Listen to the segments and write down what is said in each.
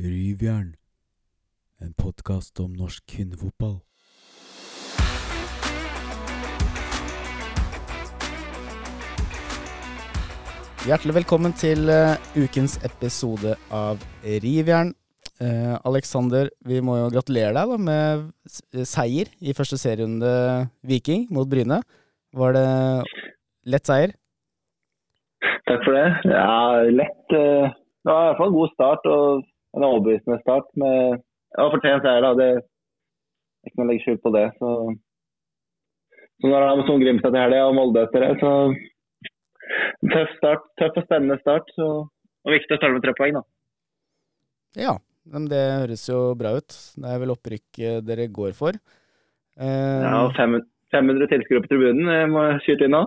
Ryvjern, en podkast om norsk kvinnefotball. Hjertelig velkommen til uh, ukens episode av Rivjern. Uh, Alexander, vi må jo gratulere deg da med seier i første serierunde Viking mot Bryne. Var det lett seier? Takk for det. Ja, lett. Uh, Det var i hvert fall en god start og en overbevisende start. med var fortjent seier, da. Det er ikke noe å legge skjul på det. Så, så når det er sånn Grimstad til helga og Molde etter det, så tøff start. Tøff og spennende start. Så, og viktig å starte med tre poeng, da. Ja, men det høres jo bra ut. Det er vel opprykk eh, dere går for. Eh, Ja, og 500 tilskuere på tribunen eh, må jeg skyte inn nå.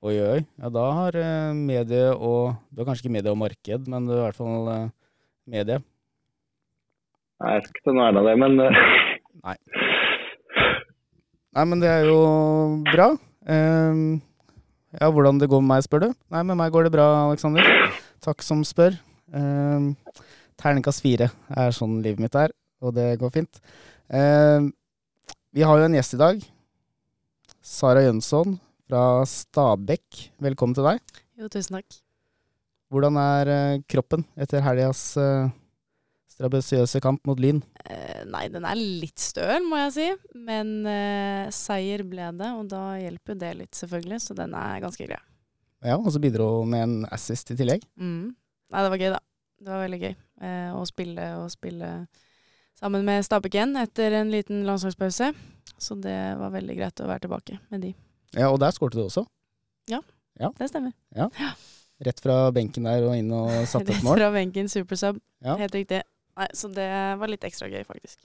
Oi, oi. Ja, da har eh, medie og Du har kanskje ikke medie og marked, men du har i hvert fall medie. Nei, jeg skal ikke ta noe ære av det, men eh, Nei. Nei, men det er jo bra. Uh, ja, hvordan det går med meg, spør du? Nei, med meg går det bra, Aleksander. Takk som spør. Uh, Terningkast fire er sånn livet mitt er, og det går fint. Uh, vi har jo en gjest i dag. Sara Jønsson fra Stabekk. Velkommen til deg. Jo, tusen takk. Hvordan er eh, kroppen etter helgas uh, strabasiøse kamp mot Lyn? Eh, nei, den er litt støl, må jeg si. Men eh, seier ble det, og da hjelper det litt, selvfølgelig. Så den er ganske grei. Ja, og så bidro hun med en assist i tillegg. Mm. Nei, det var gøy, da. Det var veldig gøy eh, å spille og spille sammen med Stabæk igjen etter en liten landslagspause. Så det var veldig greit å være tilbake med de. Ja, og der skårte du også. Ja, Det stemmer. Rett fra benken der og inn og satte et Rett fra benken, supersub. Ja. Helt riktig. Nei, så det var litt ekstra gøy, faktisk.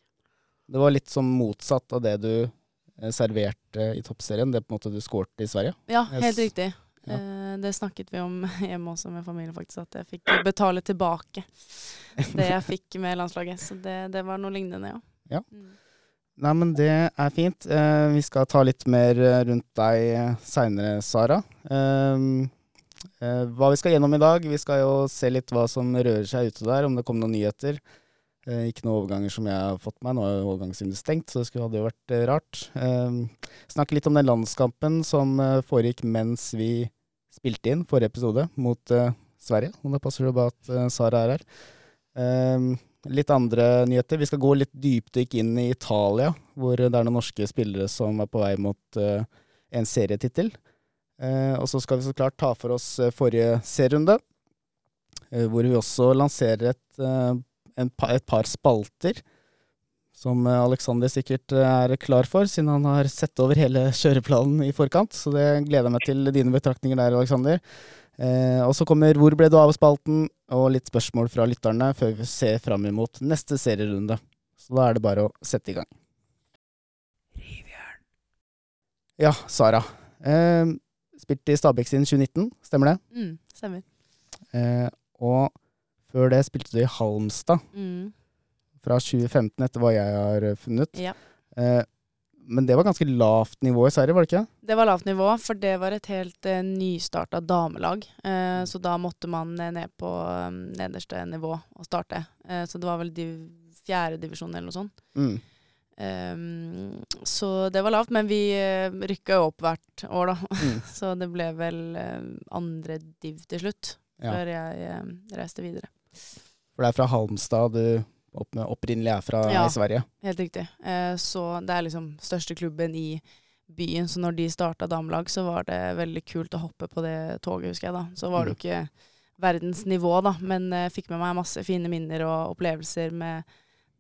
Det var litt som motsatt av det du eh, serverte i toppserien, det på en måte du skårte i Sverige. Ja, helt riktig. ja. Eh, det snakket vi om hjemme også med familien, faktisk. At jeg fikk betale tilbake det jeg fikk med landslaget. Så det, det var noe lignende, ja. Ja. Mm. Nei, men det er fint. Eh, vi skal ta litt mer rundt deg seinere, Sara. Eh, eh, hva vi skal gjennom i dag? Vi skal jo se litt hva som rører seg ute der, om det kommer noen nyheter. Eh, ikke noen overganger som jeg har fått meg. Nå er jo overgangsvinduet stengt, så det hadde jo vært eh, rart. Eh, snakke litt om den landskampen som eh, foregikk mens vi spilte inn forrige episode mot eh, Sverige. Og da passer det bra at eh, Sara er her. Eh, litt andre nyheter. Vi skal gå litt dypdykk inn i Italia, hvor det er noen norske spillere som er på vei mot en serietittel. Og så skal vi så klart ta for oss forrige serierunde, hvor vi også lanserer et, en et par spalter. Som Aleksander Alexander sikkert eh, er klar for, siden han har sett over hele kjøreplanen i forkant. Så det gleder jeg meg til dine betraktninger der, Alexander. Eh, og så kommer Hvor ble du av-spalten, og litt spørsmål fra lytterne før vi ser fram imot neste serierunde. Så da er det bare å sette i gang. Rivjern. Ja, Sara. Eh, spilt i Stabæk siden 2019, stemmer det? Mm, stemmer. Eh, og før det spilte du i Halmstad Mm. fra 2015, etter hva jeg har eh, funnet. Ja. Eh, men det var ganske lavt nivå i Sverige, var det ikke? Det var lavt nivå, for det var et helt eh, nystarta damelag. Eh, så da måtte man ned på eh, nederste nivå og starte. Eh, så det var vel div fjerde divisjon eller noe sånt. Mm. Um, så det var lavt, men vi uh, rykka jo opp hvert år, da. Mm. så det ble vel uh, andre div til slutt, Ja. før jeg uh, reiste videre. For det er fra Halmstad du opp opprinnelig er fra Ja. i Sverige. Helt riktig. Eh, så det er liksom største klubben i byen, så når de starta damelag, så var det veldig kult å hoppe på det toget, husker jeg da. Så var det jo ikke verdens nivå, da, men jeg fikk med meg masse fine minner og opplevelser med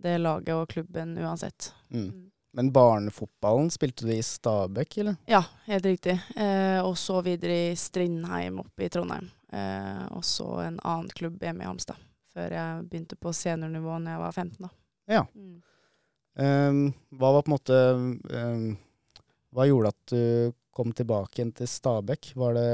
det laget og klubben uansett. Mm. Men barnefotballen, spilte du i Stabekk, eller? Ja, helt riktig. Eh, og så videre i Strindheim oppe i Trondheim. Eh, og så en annen klubb hjemme i Hamstad, Før jeg begynte på seniornivå når jeg var 15, da. Ja. Mm. Um, hva var på en måte um, Hva gjorde at du kom tilbake igjen til Stabekk? Var det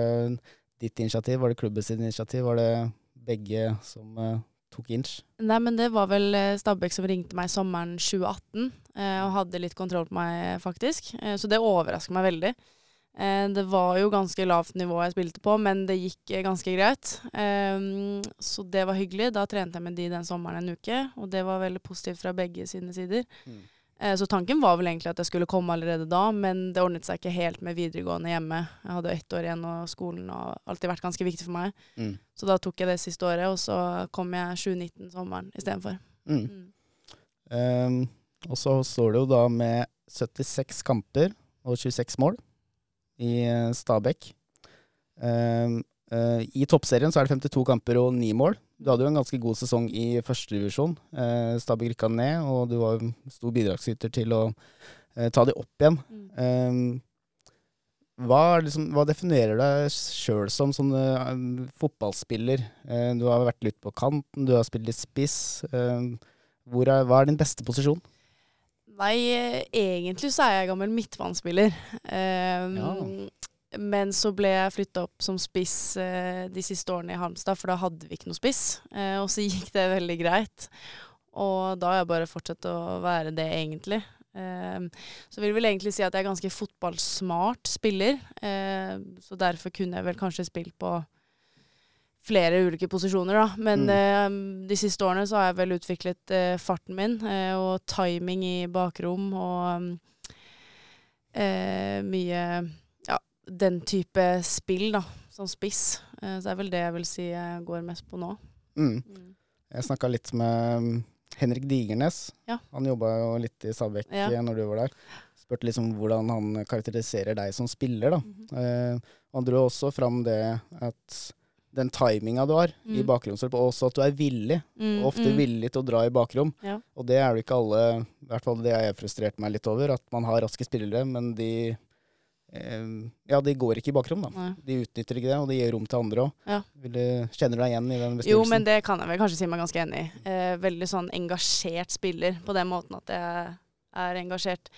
ditt initiativ, var det klubbens initiativ, var det begge som uh, tok inch? Nei, men det var vel eh, Stabæk som ringte meg sommeren 2018, eh, og hadde litt kontroll på meg, faktisk. Eh, så det overrasker meg veldig. Eh, det var jo ganske lavt nivå jeg spilte på, men det gikk ganske greit. Eh, så det var hyggelig. Da trente jeg med de den sommeren en uke, og det var veldig positivt fra begge sine sider. Mm. Eh, så tanken var vel egentlig at jeg skulle komme allerede da, men det ordnet seg ikke helt med videregående hjemme. Jeg hadde ett år igjen, og skolen har alltid vært ganske viktig for meg. Mm. Så da tok jeg det siste året, og så kom jeg 2019 sommeren istedenfor. Mm. Mm. Um, og så står det jo da med 76 kamper og 26 mål i eh, Stabæk. Um, uh, I toppserien så er det 52 kamper og 9 mål. Du hadde jo en ganske god sesong i førstedivisjon. Eh, Stabæk rykka ned, og du var stor bidragsyter til å eh, ta de opp igjen. Mm. Eh, hva, liksom, hva definerer deg sjøl som som eh, fotballspiller? Eh, du har vært litt på kanten, du har spilt litt spiss. Eh, hvor er, hva er din beste posisjon? Nei, eh, egentlig så er jeg gammel midtbanespiller. Um, Ja. Men så ble jeg flytta opp som spiss eh, de siste årene i Halmstad, for da hadde vi ikke noe spiss. Eh, og så gikk det veldig greit. Og da har jeg bare fortsatt å være det, egentlig. Eh, så vil jeg vel egentlig si at jeg er ganske fotballsmart spiller. Eh, så derfor kunne jeg vel kanskje spilt på flere ulike posisjoner, da. Men eh, de siste årene så har jeg vel utviklet eh, farten min eh, og timing i bakrom og eh, mye den type spill, da, som spiss. Eh, så det er vel det jeg vil si jeg går mest på nå. Mm. Mm. Jeg snakka litt med mm, Henrik Digernes. Ja. Han jobba jo litt i Stabæk Ja. eh, når du var der. Spurte liksom hvordan han karakteriserer deg som spiller. da. Mhm. Eh, han dro også fram det at den timinga du har i Mm. og også at du er villig. Mm, Ofte mm. villig til å dra i bakrom. Ja. Og det er det ikke alle I hvert fall det jeg frustrert meg litt over. At man har raske spillere, men de Ja, de går ikke i bakrom, da. Nei. De utnytter ikke det, og de gir rom til andre òg. Ja. Kjenner du deg igjen i den Jo, men det kan jeg vel kanskje si meg ganske enig i. Eh, veldig sånn engasjert spiller, på den måten at jeg er engasjert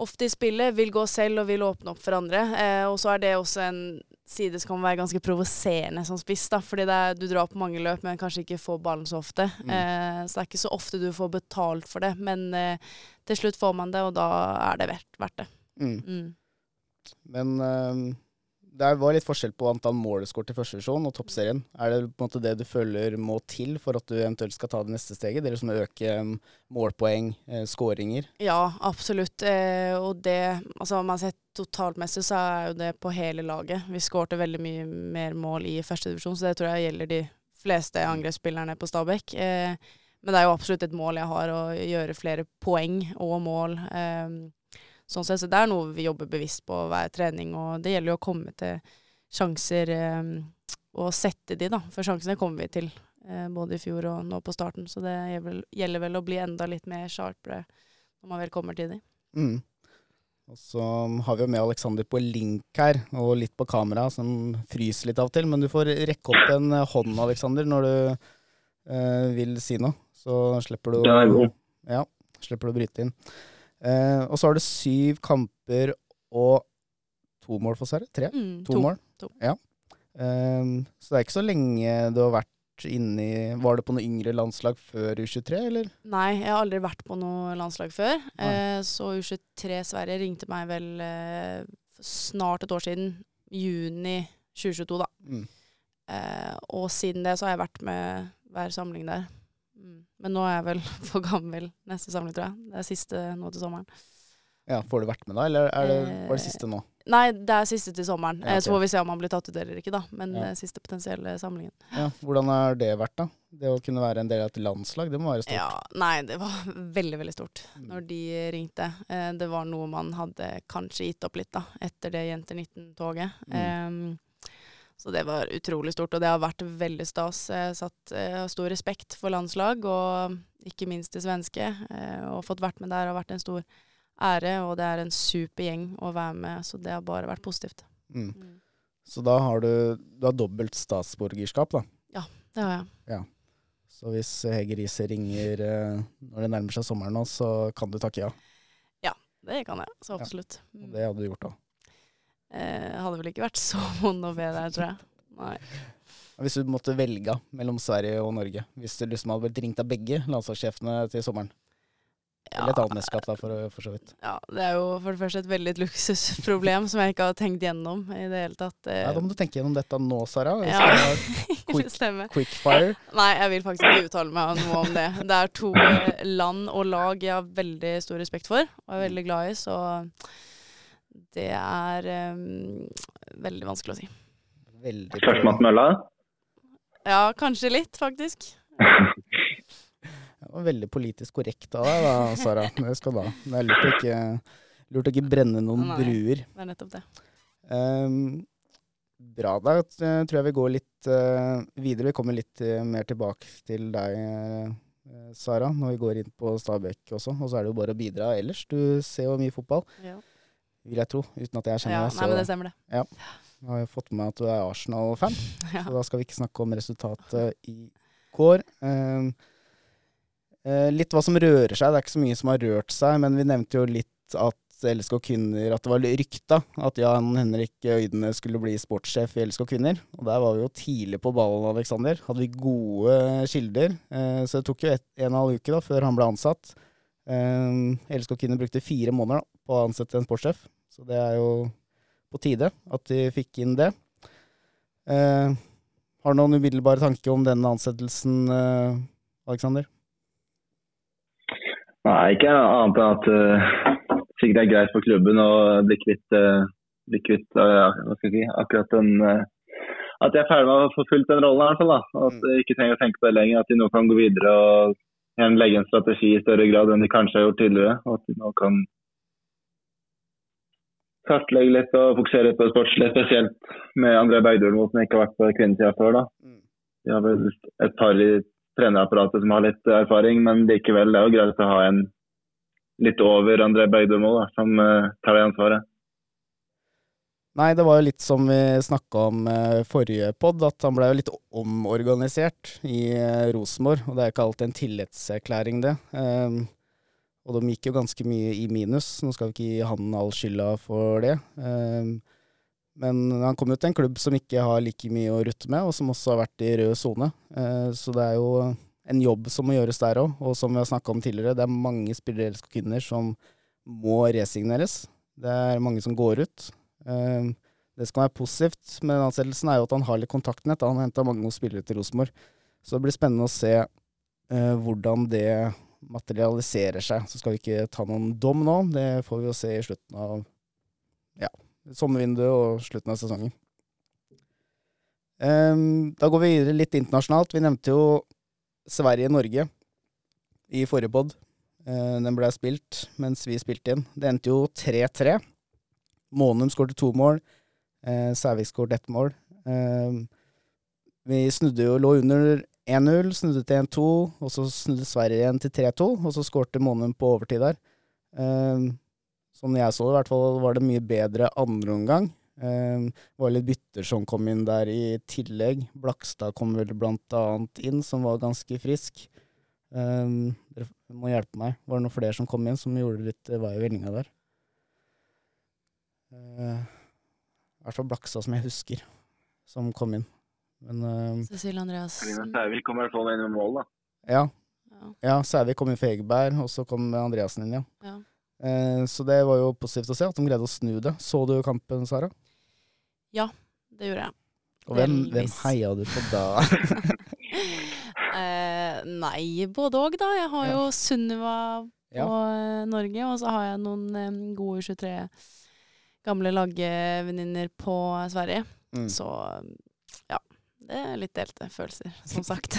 ofte i spillet, vil gå selv og vil åpne opp for andre. Eh, og så er det også en side som kan være ganske provoserende som spiss, da. Fordi er, du drar på mange løp, men kanskje ikke får ballen så ofte. Mm. Eh, så det er ikke så ofte du får betalt for det. Men eh, til slutt får man det, og da er det verdt, verdt det. Mm. Mm. Men eh, det var litt forskjell på antall mål du skåret i første divisjon og toppserien. Er det på en måte det du føler må til for at du eventuelt skal ta det neste steget? Det er liksom å øke um, målpoeng, eh, skåringer? Ja, absolutt. Eh, og det Altså, om man ser totaltmessig, så er jo det på hele laget. Vi skårte veldig mye mer mål i første divisjon, så det tror jeg gjelder de fleste angrepsspillerne på Stabæk. Eh, men det er jo absolutt et mål jeg har, å gjøre flere poeng og mål. Sånn sett, så det er noe vi jobber bevisst på hver trening, og det gjelder jo å komme til sjanser eh, og sette de, da. For sjansene kommer vi til, eh, både i fjor og nå på starten. Så det gjelder vel, å bli enda litt mer sharpere når man vel kommer til de. Mm. Og så har vi jo med Alexander på link her, og litt på kamera, som fryser litt av og til. Men du får rekke opp en hånd, Alexander, når du eh, vil si noe. Så slipper du, er ja, slipper du å bryte inn. Eh, og så har du syv kamper og to mål for Sverre. Tre? Mm, To, mål? To. Ja. Ehm, så det er ikke så lenge du har vært inne i Var det på noe yngre landslag før U23, eller? Nei, jeg har aldri vært på noe landslag før. Eh, så U23 Sverige ringte meg vel eh, snart et år siden. Juni 2022, da. Mm. Eh, og siden det så har jeg vært med hver samling der. Mm. Men nå er jeg vel for gammel neste samling, tror jeg. Det er siste nå til sommeren. Ja, Får du vært med da, eller er det, var det Eh, siste nå? Nei, det er siste til sommeren. Ja, okay. Så får vi se om han blir tatt ut eller ikke, da. Men Ja. eh, siste potensielle samlingen. Ja, hvordan har det vært, da? Det å kunne være en del av et landslag, det må være stort. Ja, nei, det var veldig, veldig stort Mm. når de ringte. Eh, det var noe man hadde kanskje gitt opp litt, da, etter det Jenter 19-toget. Mm. Em, så det var utrolig stort, og det har vært veldig stas. Jeg satt, eh, har stor respekt for landslag, og ikke minst det svenske. Eh, og fått vært med der har vært en stor ære, og det er en super gjeng å være med, så det har bare vært positivt. Mm. Mm. Så da har du, du har dobbelt statsborgerskap, da. Ja, Det har jeg. Så hvis Hege Riise ringer eh, når det nærmer seg sommeren nå, så kan du takke ja. Ja, Det kan jeg, så Ja, absolutt. Og Mm. det hadde du gjort da. Eh, hadde vel ikke vært så vond å be der, tror jeg. Nei. Hvis du måtte velge mellom Sverige og Norge, hvis du liksom hadde blitt ringt av begge landslagssjefene til sommeren, Eller et annet mesterskap, da, for, for så vidt. Ja, det er jo for det første et veldig luksusproblem som jeg ikke har tenkt gjennom i det hele tatt. eh. Ja, da må du tenke gjennom dette nå, Sara. Ja. quick- quickfire. Nei, jeg vil faktisk ikke uttale meg om noe om det. Det er to eh, land og lag jeg har veldig stor respekt for og er veldig glad i, så det er um, veldig vanskelig å si. Veldig Førstemann til mølla. Ja, kanskje litt, faktisk. Det var veldig politisk korrekt av deg, da, Sara. Det skal du ha. Det er lurt å ikke, lurt å ikke brenne noen Nei. bruer. Det er nettopp det. Um, bra, da eh, tror jeg vi går litt uh, videre. Vi kommer litt uh, mer tilbake til deg, Uh, Sara, når vi går inn på Stabæk også. Og så er det jo bare å bidra ellers. Du ser jo mye fotball, Ja, vil jeg tro. Uten at jeg kjenner ja deg, nei, men det stemmer, det. jeg har jeg fått med meg at du er Arsenal-fan. Ja. Så da skal vi ikke snakke om resultatet i går. Eh, litt hva som rører seg. Det er ikke så mye som har rørt seg, men vi nevnte jo litt at LSK Kvinner At det var rykta at Jan Henrik Øydene skulle bli sportssjef i LSK Kvinner. Og der var vi jo tidlig på ballen, Aleksander. Hadde vi gode kilder. Eh, så det tok jo et, en og en halv uke da, før han ble ansatt. Um, LSK Kvinner brukte fire måneder da, på å ansette en sportssjef, så det er jo på tide at de fikk inn det. Eh, har du noen umiddelbare tanker om denne ansettelsen, eh, Aleksander? Nei, ikke annet enn at uh, sikkert det er greit for klubben å bli kvitt, uh, bli kvitt uh, hva skal jeg si, akkurat den uh, At de er ferdig med å få fulgt den rollen. i hvert fall da. At de ikke trenger å tenke på det lenger. At de nå kan gå videre og igjen legge en strategi i større grad enn de kanskje har gjort tidligere. Og at de nå kan kartlegge litt og fokusere litt på det sportslige, spesielt med André Bergdølmo, som ikke har vært på kvinnesida før. da. De har vel et par i trenerapparatet som har litt erfaring, men likevel det er jo greit å ha en litt over André Bergdølmo som eh, tar det ansvaret. Nei, det var jo litt som vi snakka om eh, forrige pod, at han ble jo litt omorganisert i eh, Rosenborg. Og det er ikke alltid en tillitserklæring, det. Ehm, og de gikk jo ganske mye i minus. Nå skal vi ikke gi han all skylda for det. Ehm, men han kom jo til en klubb som ikke har like mye å rutte med, og som også har vært i rød sone. Eh, så det er jo en jobb som må gjøres der òg. Og som vi har snakka om tidligere, det er mange spillere kvinner som må resigneres. Det er mange som går ut. Eh, Det skal være positivt med ansettelsen, er jo at han har litt kontaktnett. Han har henta mange gode spillere til Rosenborg. Så det blir spennende å se eh, hvordan det materialiserer seg. Så skal vi ikke ta noen dom nå. Det får vi jo se i slutten av ja, sommervinduet og slutten av sesongen. Ehm, da går vi videre litt internasjonalt. Vi nevnte jo Sverige-Norge i forrige pod. Eh, den ble spilt mens vi spilte inn. Det endte jo 3-3. Månum skåret to mål. Eh, Sævik skåret ett mål. Eh, vi snudde jo, lå under 1-0, snudde til 1-2, og så snudde Sverige igjen til 3-2, og så skårte Månum på overtid der. Eh, som jeg så det, i hvert fall var det mye bedre andre omgang. Eh, var litt bytter som kom inn der i tillegg. Blakstad kom vel blant annet inn, som var ganske frisk. Eh, dere må hjelpe meg. Var det noen flere som kom inn som gjorde litt vei i vellinga der? Eh, I hvert fall Blakstad, som jeg husker, som kom inn. Men eh, Cecilie Andreassen. Sævik kom i hvert fall inn med mål, da. ja, Ja. ja Sævik kom inn for Egeberg, og så kom Andreassen inn, ja. Ja. Eh, så det var jo positivt å se at de greide å snu det. Så du kampen, Sara? Ja, Det gjorde jeg. Og hvem, hvem heia du på da? eh, nei, både òg, da. Jeg har Ja. jo Sunniva på Ja. eh, Norge, og så har jeg noen um, gode 23 gamle lagvenninner på Sverige. Mm. Så ja. Det er litt delte følelser, som sagt.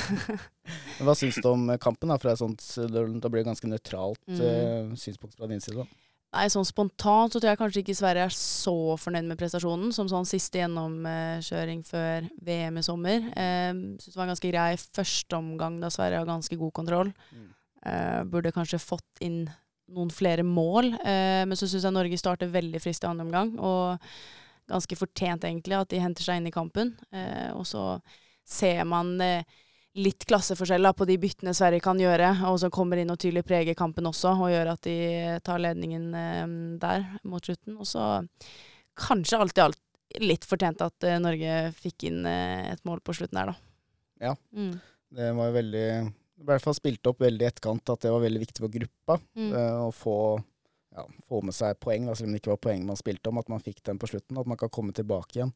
Hva syns du om kampen, da? Fra et sånt, da blir det ganske nøytralt Mm. eh, synspunkt fra din side. da. Nei, sånn spontant så tror jeg kanskje ikke Sverige er så fornøyd med prestasjonen, som sånn siste gjennomkjøring før VM i sommer. Eh, Syns det var en ganske grei første omgang da Sverige har ganske god kontroll. Mm. Eh, burde kanskje fått inn noen flere mål, eh, men så syns jeg Norge starter veldig friskt i andre omgang, og ganske fortjent egentlig at de henter seg inn i kampen. Eh, og så ser man eh, litt klasseforskjell da, på de byttene Sverige kan gjøre, og som kommer inn og tydelig preger kampen også, og gjør at de tar ledningen eh, der mot slutten. Og så kanskje alt i alt litt fortjent at eh, Norge fikk inn eh, et mål på slutten der, da. Ja. Mm. Det var jo veldig i hvert fall spilte opp veldig i etterkant at det var veldig viktig for gruppa Mm. uh, å få, ja, få med seg poeng, da, selv om det ikke var poeng man spilte om, at man fikk den på slutten, at man kan komme tilbake igjen.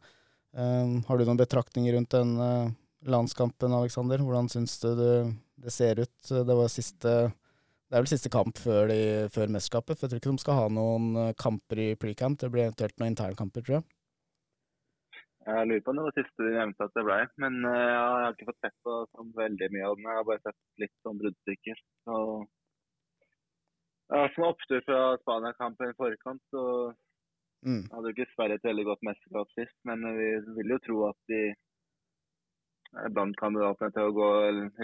Uh, har du noen betraktninger rundt den uh, landskampen, Aleksander? Hvordan syns du det, det ser ut? Det var siste det er vel siste kamp før, de, før mesterskapet, for jeg tror ikke de skal ha noen kamper i pre-camp. Det blir eventuelt noen internkamper, tror jeg. Jeg lurer på om det var siste de nevnte at det ble. Men uh, jeg har ikke fått sett på sånn veldig mye av den. Jeg har bare sett litt sånn bruddstykker. Så var som opptur fra Spania-kampen i forkant. Så Mm. hadde jo ikke Sverige et veldig godt mesterskap sist, men vi vil jo tro at de er blant kandidatene til å gå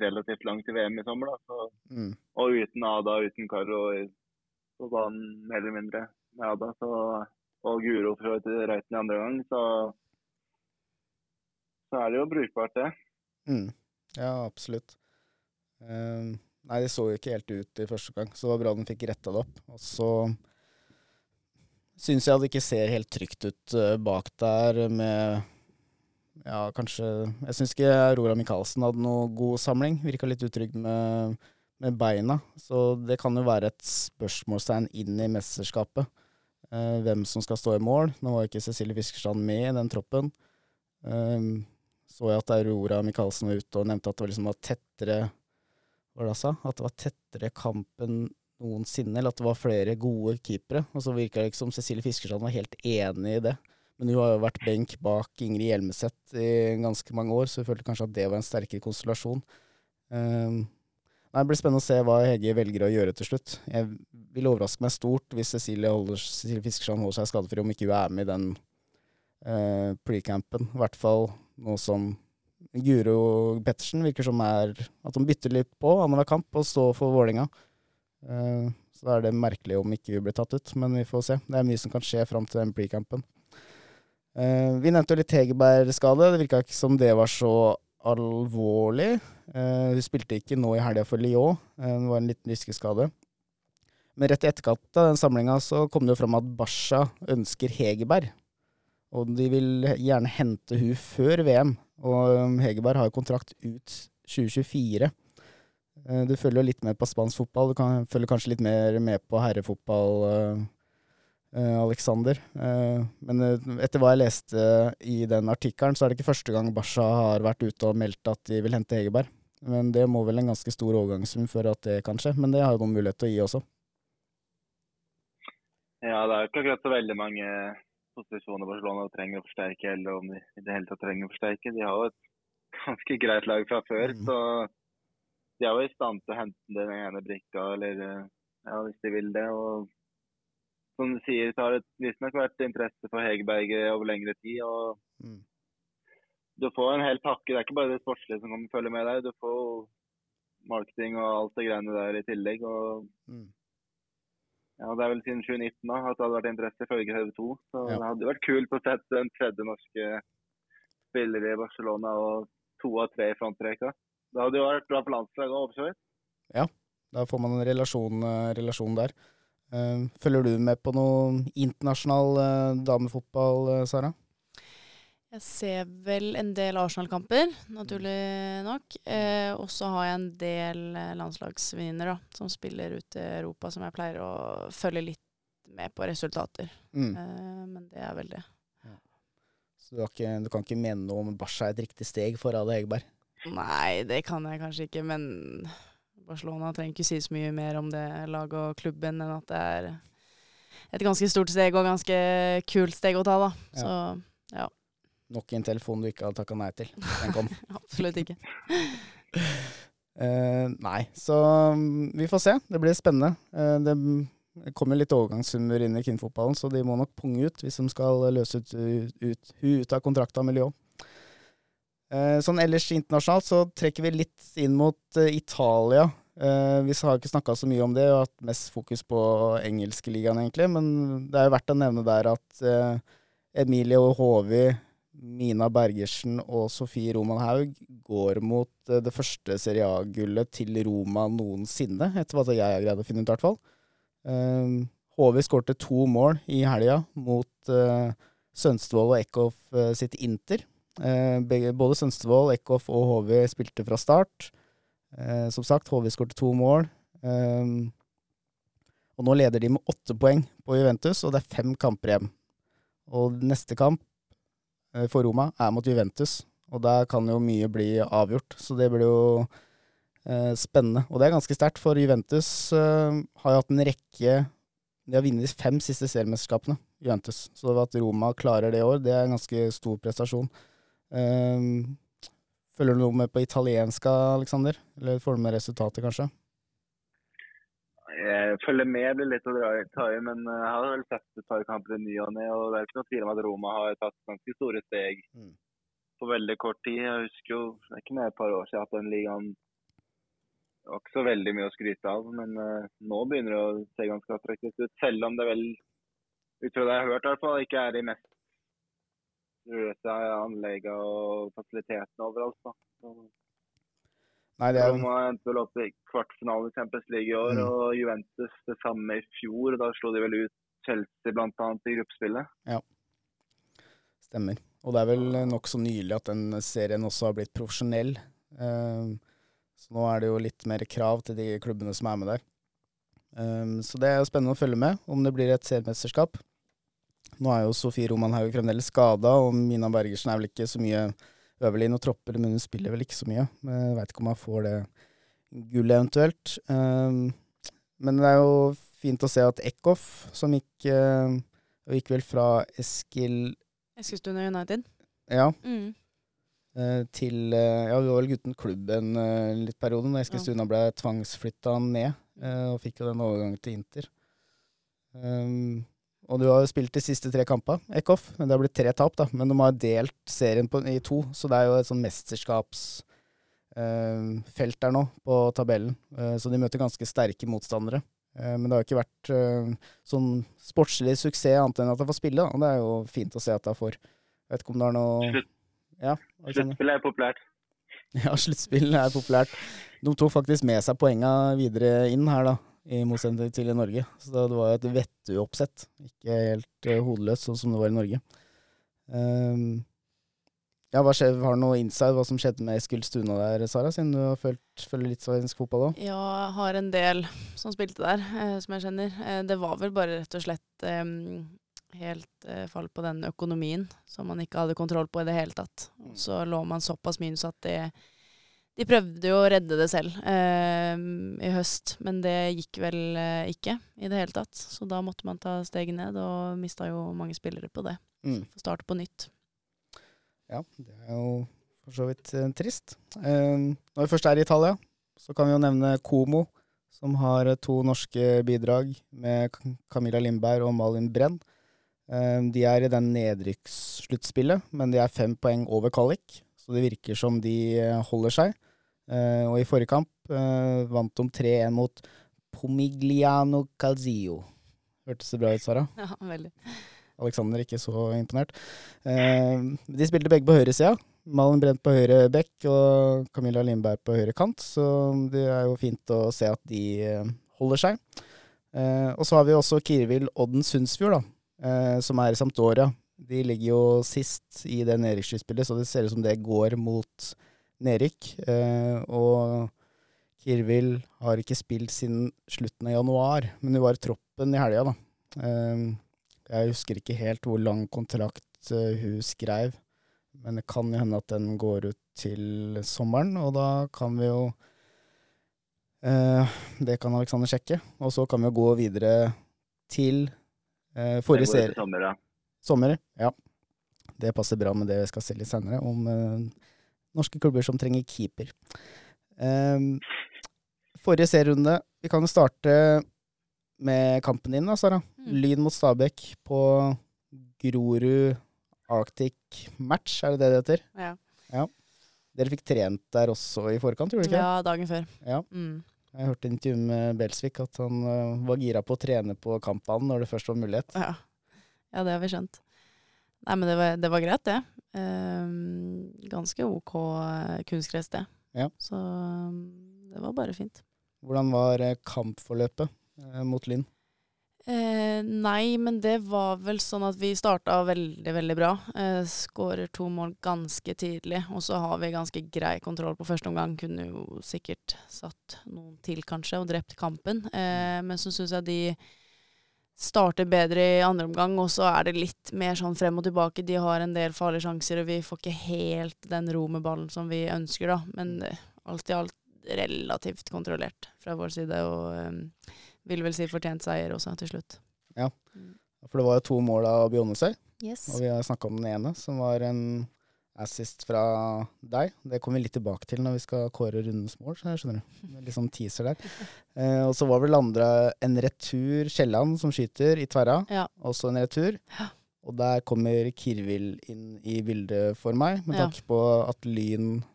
relativt langt i VM i sommer. da. Så, Mm. og uten Ada, uten Karo på banen mer eller mindre med Ada. Så, og Guro for vidt Reiten i andre gang, så, så er det jo brukbart, det. Mm. Ja, absolutt. Um, nei, det så jo ikke helt ut i første gang, så det var bra den fikk retta det opp. Og så syns jeg det ikke ser helt trygt ut eh, bak der med Ja, kanskje Jeg syns ikke Aurora Michaelsen hadde noe god samling. Virka litt utrygg med, med beina. Så det kan jo være et spørsmålstegn inn i mesterskapet. eh, hvem som skal stå i mål. Nå var ikke Cecilie Fiskerstrand med i den troppen. Um, så jeg at Aurora Michaelsen var ute og nevnte at det var liksom tettere Hva var det han sa? At det var tettere kamp noensinne, eller at det var flere gode keepere. Og så virka det ikke som Cecilie Fiskerstrand var helt enig i det. Men hun har jo vært benk bak Ingrid Hjelmeset i ganske mange år, så hun følte kanskje at det var en sterkere konstellasjon. Um, det blir spennende å se hva Hege velger å gjøre til slutt. Jeg vil overraske meg stort hvis Cecilie, Cecilie Fiskerstrand holder seg skadefri, om ikke hun er med i den eh, pre-campen. I hvert fall nå som Guro Pettersen virker som er at de bytter litt på annenhver kamp og står for Vålinga. Eh, så da er det merkelig om ikke vi blir tatt ut, men vi får se. Det er mye som kan skje fram til den pre-campen. Eh, vi nevnte jo litt Hegerberg-skade. Det virka ikke som det var så alvorlig. Eh, hun spilte ikke nå i helga for Lyon. Eh, det var en liten lyskeskade. Men rett i etterkant av den samlinga så kom det jo fram at Basha ønsker Hegerberg. Og de vil gjerne hente hun før VM. Og um, Hegerberg har jo kontrakt ut 2024. Eh, Du følger jo litt med på spansk fotball. Du kan, følger kanskje litt mer med på herrefotball, eh, eh, Alexander. Men etter hva jeg leste i den artikkelen, så er det ikke første gang Basha har vært ute og meldt at de vil hente Hegerberg. Men det må vel en ganske stor overgangssum for at det kan skje. Men det har jo noen mulighet til å gi også. Ja, det er jo ikke akkurat så veldig mange posisjoner Barcelona trenger å forsterke, eller om de i det hele tatt trenger å forsterke. De har jo et ganske greit lag fra før, Mhm. så de er jo i stand til å hente den ene brikka, eller eh, ja, hvis de vil det. Og som du sier, så har det visstnok vært interesse for Hegerberget over lengre tid. og Mm. du får en hel pakke. Det er ikke bare det sportslige som kommer følge med deg. Du får marketing og alt det greiene der i tillegg. og Mm. Ja, Det er vel siden 2019 da, at det hadde vært interesse ifølge TV 2. Så Ja. det hadde vært kult å sette en tredje norske spiller i Barcelona og to av tre i frontrekka. Det hadde jo vært bra for landslaget òg, for vidt. Da får man en relasjon, eh, relasjon der. Eh, Følger du med på noe internasjonal eh, damefotball, Sara? Jeg ser vel en del Arsenal-kamper, naturlig nok. Eh, og så har jeg en del eh, landslagsvenninner som spiller ute i Europa, som jeg pleier å følge litt med på resultater. Mm. Eh, men det er vel det. Så du, ikke, du kan ikke mene noe om Barca er et riktig steg for Ale Hegerberg? Nei, det kan jeg kanskje ikke, men Barcelona trenger ikke si så mye mer om det laget og klubben enn at det er et ganske stort steg og ganske kult steg å ta, da. Så Nok en telefon du ikke hadde takka nei til. Den kom. absolutt ikke. uh, nei, så mm, vi får se. Det blir spennende. Uh, det kommer litt overgangssummer inn i kvinnefotballen, så de må nok punge ut hvis de skal løse ut, ut, ut, ut av kontrakta med Lyon. Uh, sånn ellers internasjonalt så trekker vi litt inn mot Italia. Vi har ikke snakka så mye om det, og hatt mest fokus på engelskeligaen, egentlig. Men det er jo verdt å nevne der at Emilie og Håvi, Mina Bergersen og Sofie Roman Haug går mot eh, det første Serie A-gullet til Roma noensinne, etter hva jeg har greid å finne ut, i hvert fall. HV Håvi skårte to mål i helga mot eh, Sønstevold og Eckhoff eh, sitt Inter. Både Sønstevold, Eckhoff og HV spilte fra start. Som sagt, HV skårte to mål. Eh, og nå leder de med åtte poeng på Juventus, og det er fem kamper igjen. Og neste kamp for Roma er mot Juventus, og der kan jo mye bli avgjort. Så det blir jo eh, spennende. Og det er ganske sterkt, for Juventus eh, har jo hatt en rekke De har vunnet de fem siste seriemesterskapene, Juventus. Så at Roma klarer det i år, det er en ganske stor prestasjon. Eh, følger du noe med på italienska, Aleksander? Eller får du med resultatet, kanskje? Jeg følger med, litt å dra i men eh, jeg har vel sett et par kamper i ny og ne. Og det er ikke noe tvil om at Roma har tatt ganske store steg Mm. på veldig kort tid. Jeg husker jo, det er ikke mer et par år siden at den ligaen det var ikke så veldig mye å skryte av. Men uh, nå begynner det å se ganske attraktivt ut. Selv om det vel, ut fra det jeg har hørt i hvert fall, ikke er de mest røde anleggene og fasilitetene overalt. da. Nei, det er Roma endte vel opp i kvartfinale i Champions League i år, Mm. og Juventus det samme i fjor. Da slo de vel ut Chelsea bl.a. i gruppespillet. Ja, Stemmer. Og det er vel nokså nylig at den serien også har blitt profesjonell. Eh, Så nå er det jo litt mer krav til de klubbene som er med der. Eh, Så det er jo spennende å følge med, om det blir et seriemesterskap. Nå er jo Sofie Romanhaug fremdeles skada, og Mina Bergersen er vel ikke så mye Øverlin og tropper, men hun spiller vel ikke så mye. Men Jeg veit ikke om hun får det gullet eventuelt. Eh, Men det er jo fint å se at Eckhoff, som gikk, eh, gikk vel fra Eskil Eskilstuna United. ja, Mm. eh, til eh, Ja, vi var vel gutten klubb en litt periode, da Eskilstuna ble tvangsflytta ned, og fikk jo den overgangen til Inter. Um, og du har jo spilt de siste tre kampene, Eckhoff, men det har blitt tre tap, da. Men de har delt serien på, i to, så det er jo et sånn mesterskapsfelt der nå, på tabellen. Uh, så de møter ganske sterke motstandere. Uh, men det har jo ikke vært eh, sånn sportslig suksess annet enn at de får spille, da. Og det er jo fint å se at de får. Vet ikke om det er noe Slutt, Ja, Sluttspill er populært. Ja, sluttspill er populært. De tok faktisk med seg poenga videre inn her, da, i motsetning til i Norge. Så det var jo et vettuoppsett, ikke helt uh, hodeløst, sånn som det var i Norge. Um, ja, hva skjer, Har du noe inside hva som skjedde med Eskil Stuna der, Sara, siden du har følt, følger litt svensk fotball òg? Ja, jeg har en del som spilte der, eh, som jeg kjenner. Eh, det var vel bare rett og slett eh, helt eh, fall på den økonomien som man ikke hadde kontroll på i det hele tatt. Så lå man såpass mye så at det, de prøvde jo å redde det selv eh, i høst, men det gikk vel eh, ikke i det hele tatt. Så da måtte man ta steget ned, og mista jo mange spillere på det. Mm. Så starte på nytt. Ja, det er jo for så vidt eh, trist. Eh, når vi først er i Italia, så kan vi jo nevne Komo, som har eh, to norske bidrag med Camilla Lindberg og Malin Brenn. Eh, de er i den nedrykkssluttspillet, men de er fem poeng over kvalik, så det virker som de eh, holder seg. Eh, og i forrige kamp eh, vant de 3-1 mot Pomigliano Calzio. Hørtes det bra ut, Sara? Ja, veldig. Alexander ikke så imponert. De spilte begge på høyresida. Malin Brent på høyre bekk og Camilla Lindberg på høyre kant, så det er jo fint å se at de holder seg. Og så har vi også Kirvil Odden Sundsfjord, da, som er i Sampdoria. De ligger jo sist i det nedrykksspillet, så det ser ut som det går mot nedrykk. Eh, og Kirvil har ikke spilt siden slutten av januar, men hun var i troppen i helga, da. Eh, jeg husker ikke helt hvor lang kontrakt eh, hun skrev, men det kan jo hende at den går ut til sommeren, og da kan vi jo eh, Det kan Alexander sjekke. Og så kan vi jo gå videre til eh, forrige serie. Sommer, ja. Det passer bra med det vi skal se litt senere, om eh, norske klubber som trenger keeper. Ehm, forrige serierunde Vi kan jo starte med kampen din, da, Sara. Mm. Lyn mot Stabæk på Grorud Arctic Match, er det det det heter? Ja. Dere fikk trent der også i forkant, gjorde dere ikke? ja, dagen før. Ja. Mm. Jeg hørte intervju med Belsvik at han eh, var gira på å trene på kampbanen når det først var mulighet. Ja. Ja, det har vi skjønt. Nei, men det var, det var greit, det. Um, ganske ok eh, kunstgress, det. Ja. Så um, det var bare fint. Hvordan var eh, kampforløpet eh, mot Linn? Eh, nei, men det var vel sånn at vi starta veldig, veldig bra. Eh, Skårer to mål ganske tidlig, og så har vi ganske grei kontroll på første omgang. Kunne jo sikkert satt noen til, kanskje, og drept kampen. Eh, men så syns jeg de starter bedre i andre omgang, og så er det litt mer sånn frem og tilbake. De har en del farlige sjanser, og vi får ikke helt den ro med ballen som vi ønsker, da. Men eh, alt i alt relativt kontrollert fra vår side, og um, vil vel si fortjent seier også til slutt. Ja, For det var jo to mål av Bjonesøy, Yes. og vi har snakka om den ene, som var en assist fra deg. Det kommer vi litt tilbake til når vi skal kåre rundens mål, så jeg skjønner du. Litt sånn teaser der. Eh, og så var vel andre en retur Kielland som skyter i tverra. Ja. Også en retur. Ja. Og der kommer Kirvil inn i bildet for meg, med Ja. på at Lyn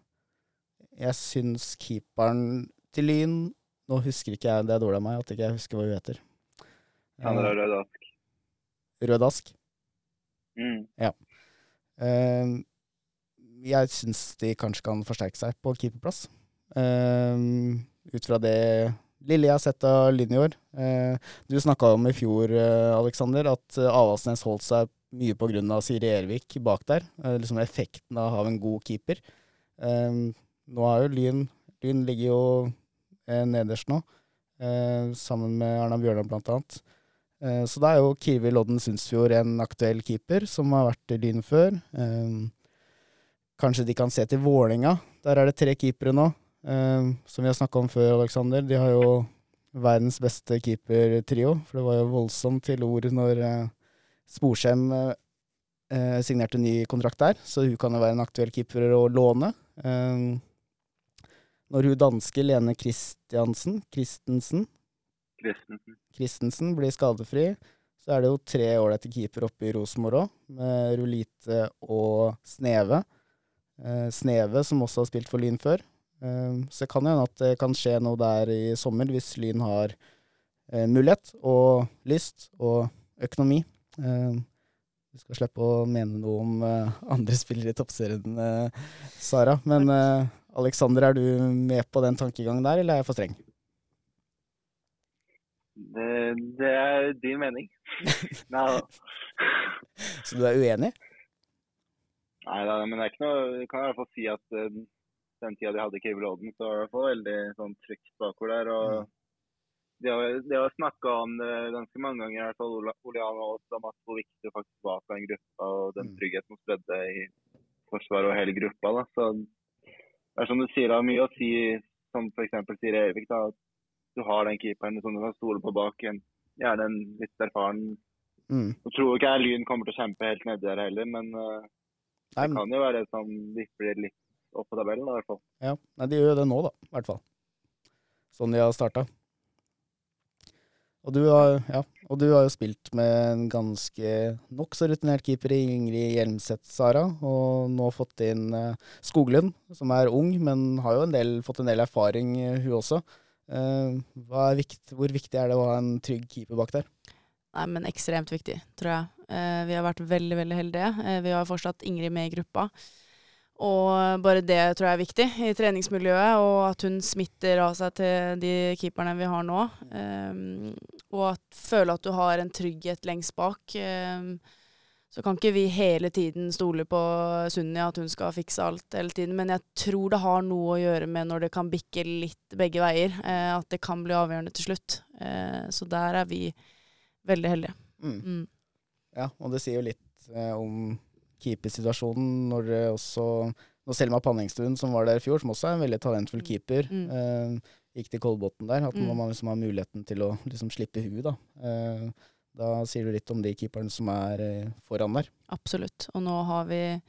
Jeg syns keeperen til Lyn Nå husker ikke jeg, det er dårlig av meg at ikke jeg husker hva hun heter. Han er Rød Ask. Rød Ask. Mm. Ja. Eh, jeg syns de kanskje kan forsterke seg på keeperplass. Eh, ut fra det lille jeg har sett av Lyn i år. Uh, du snakka om i fjor, uh, Alexander, at eh, Avaldsnes holdt seg mye pga. Siri Ervik bak der. Eh, liksom effekten av å ha en god keeper. Eh, nå har jo Lyn Lyn ligger jo eh, nederst nå, eh, sammen med Erna Bjørnar blant annet. Eh, Så da er jo Kirvi Lodden Sundsfjord en aktuell keeper som har vært i Lyn før. Eh, Kanskje de kan se til Vålinga. Der er det tre keepere nå. eh, Som vi har snakka om før, Aleksander. De har jo verdens beste keepertrio. For det var jo voldsomt til ord når eh, Sporsem eh, signerte ny kontrakt der. Så hun kan jo være en aktuell keeper å låne. Eh, Når hun danske Lene Christiansen, Christensen, Christensen. Christensen blir skadefri, så er det jo tre ålreite keepere oppe i Rosenborg òg, med Rulite og Sneve. Eh, Sneve, som også har spilt for Lyn før. Eh, så det kan hende at det kan skje noe der i sommer, hvis Lyn har eh, mulighet og lyst og økonomi. Du vi skal slippe å mene noe om andre spillere i toppserien, Sara. Men Aleksander, Alexander, er du med på den tankegangen der, eller er jeg for streng? Det, det er din mening. Nei da. Så du er uenig? Nei da, men det er ikke noe jeg kan i hvert fall si at uh, den tida de hadde Cable Odden, så var det i hvert fall veldig sånn trygt bakover der. og De har, de har snakka om det ganske mange ganger, i hvert fall Oleana og oss, om at hvor viktig det faktisk var for den gruppa og den Mm. tryggheten som spredde i forsvaret og hele gruppa. da, så det er som du sier, det har mye å si, som f.eks. sier Evik, da, at du har den keeperen som du kan stole på bak. En, gjerne en litt erfaren Mm. Jeg tror ikke Lyn kommer til å kjempe helt nedi der heller, men Nei, det kan jo være det som vipper litt opp på tabellen, i hvert fall. Ja, Nei, de gjør jo det nå, da, i hvert fall. Sånn de har starta. Og du har, ja, og du har jo spilt med en ganske nokså rutinert keeper i Ingrid Hjelmseth, Sara, og nå fått inn eh, Skoglund, som er ung, men har jo en del, fått en del erfaring, eh, hun også. Eh, hva er vikt, hvor viktig er det å ha en trygg keeper bak der? Nei, men ekstremt viktig, tror jeg. Eh, vi har vært veldig, veldig heldige. Eh, vi har fortsatt Ingrid med i gruppa. Og bare det tror jeg er viktig i treningsmiljøet, og at hun smitter av seg til de keeperne vi har nå. Um, og at føle at du har en trygghet lengst bak. Um, så kan ikke vi hele tiden stole på Sunni, at hun skal fikse alt hele tiden. Men jeg tror det har noe å gjøre med når det kan bikke litt begge veier. uh, at det kan bli avgjørende til slutt. Uh, så der er vi veldig heldige. Mm. Mm. Ja, og det sier jo litt eh, om keepersituasjonen når det også Når Selma Panningstuen, som var der i fjor, som også er en veldig talentfull Mm. keeper, Mm. eh, gikk til Kolbotn der, at Mm. man liksom har muligheten til å liksom slippe huet, da. Eh, da sier du litt om de keeperne som er eh, foran der. Absolutt. Og nå har vi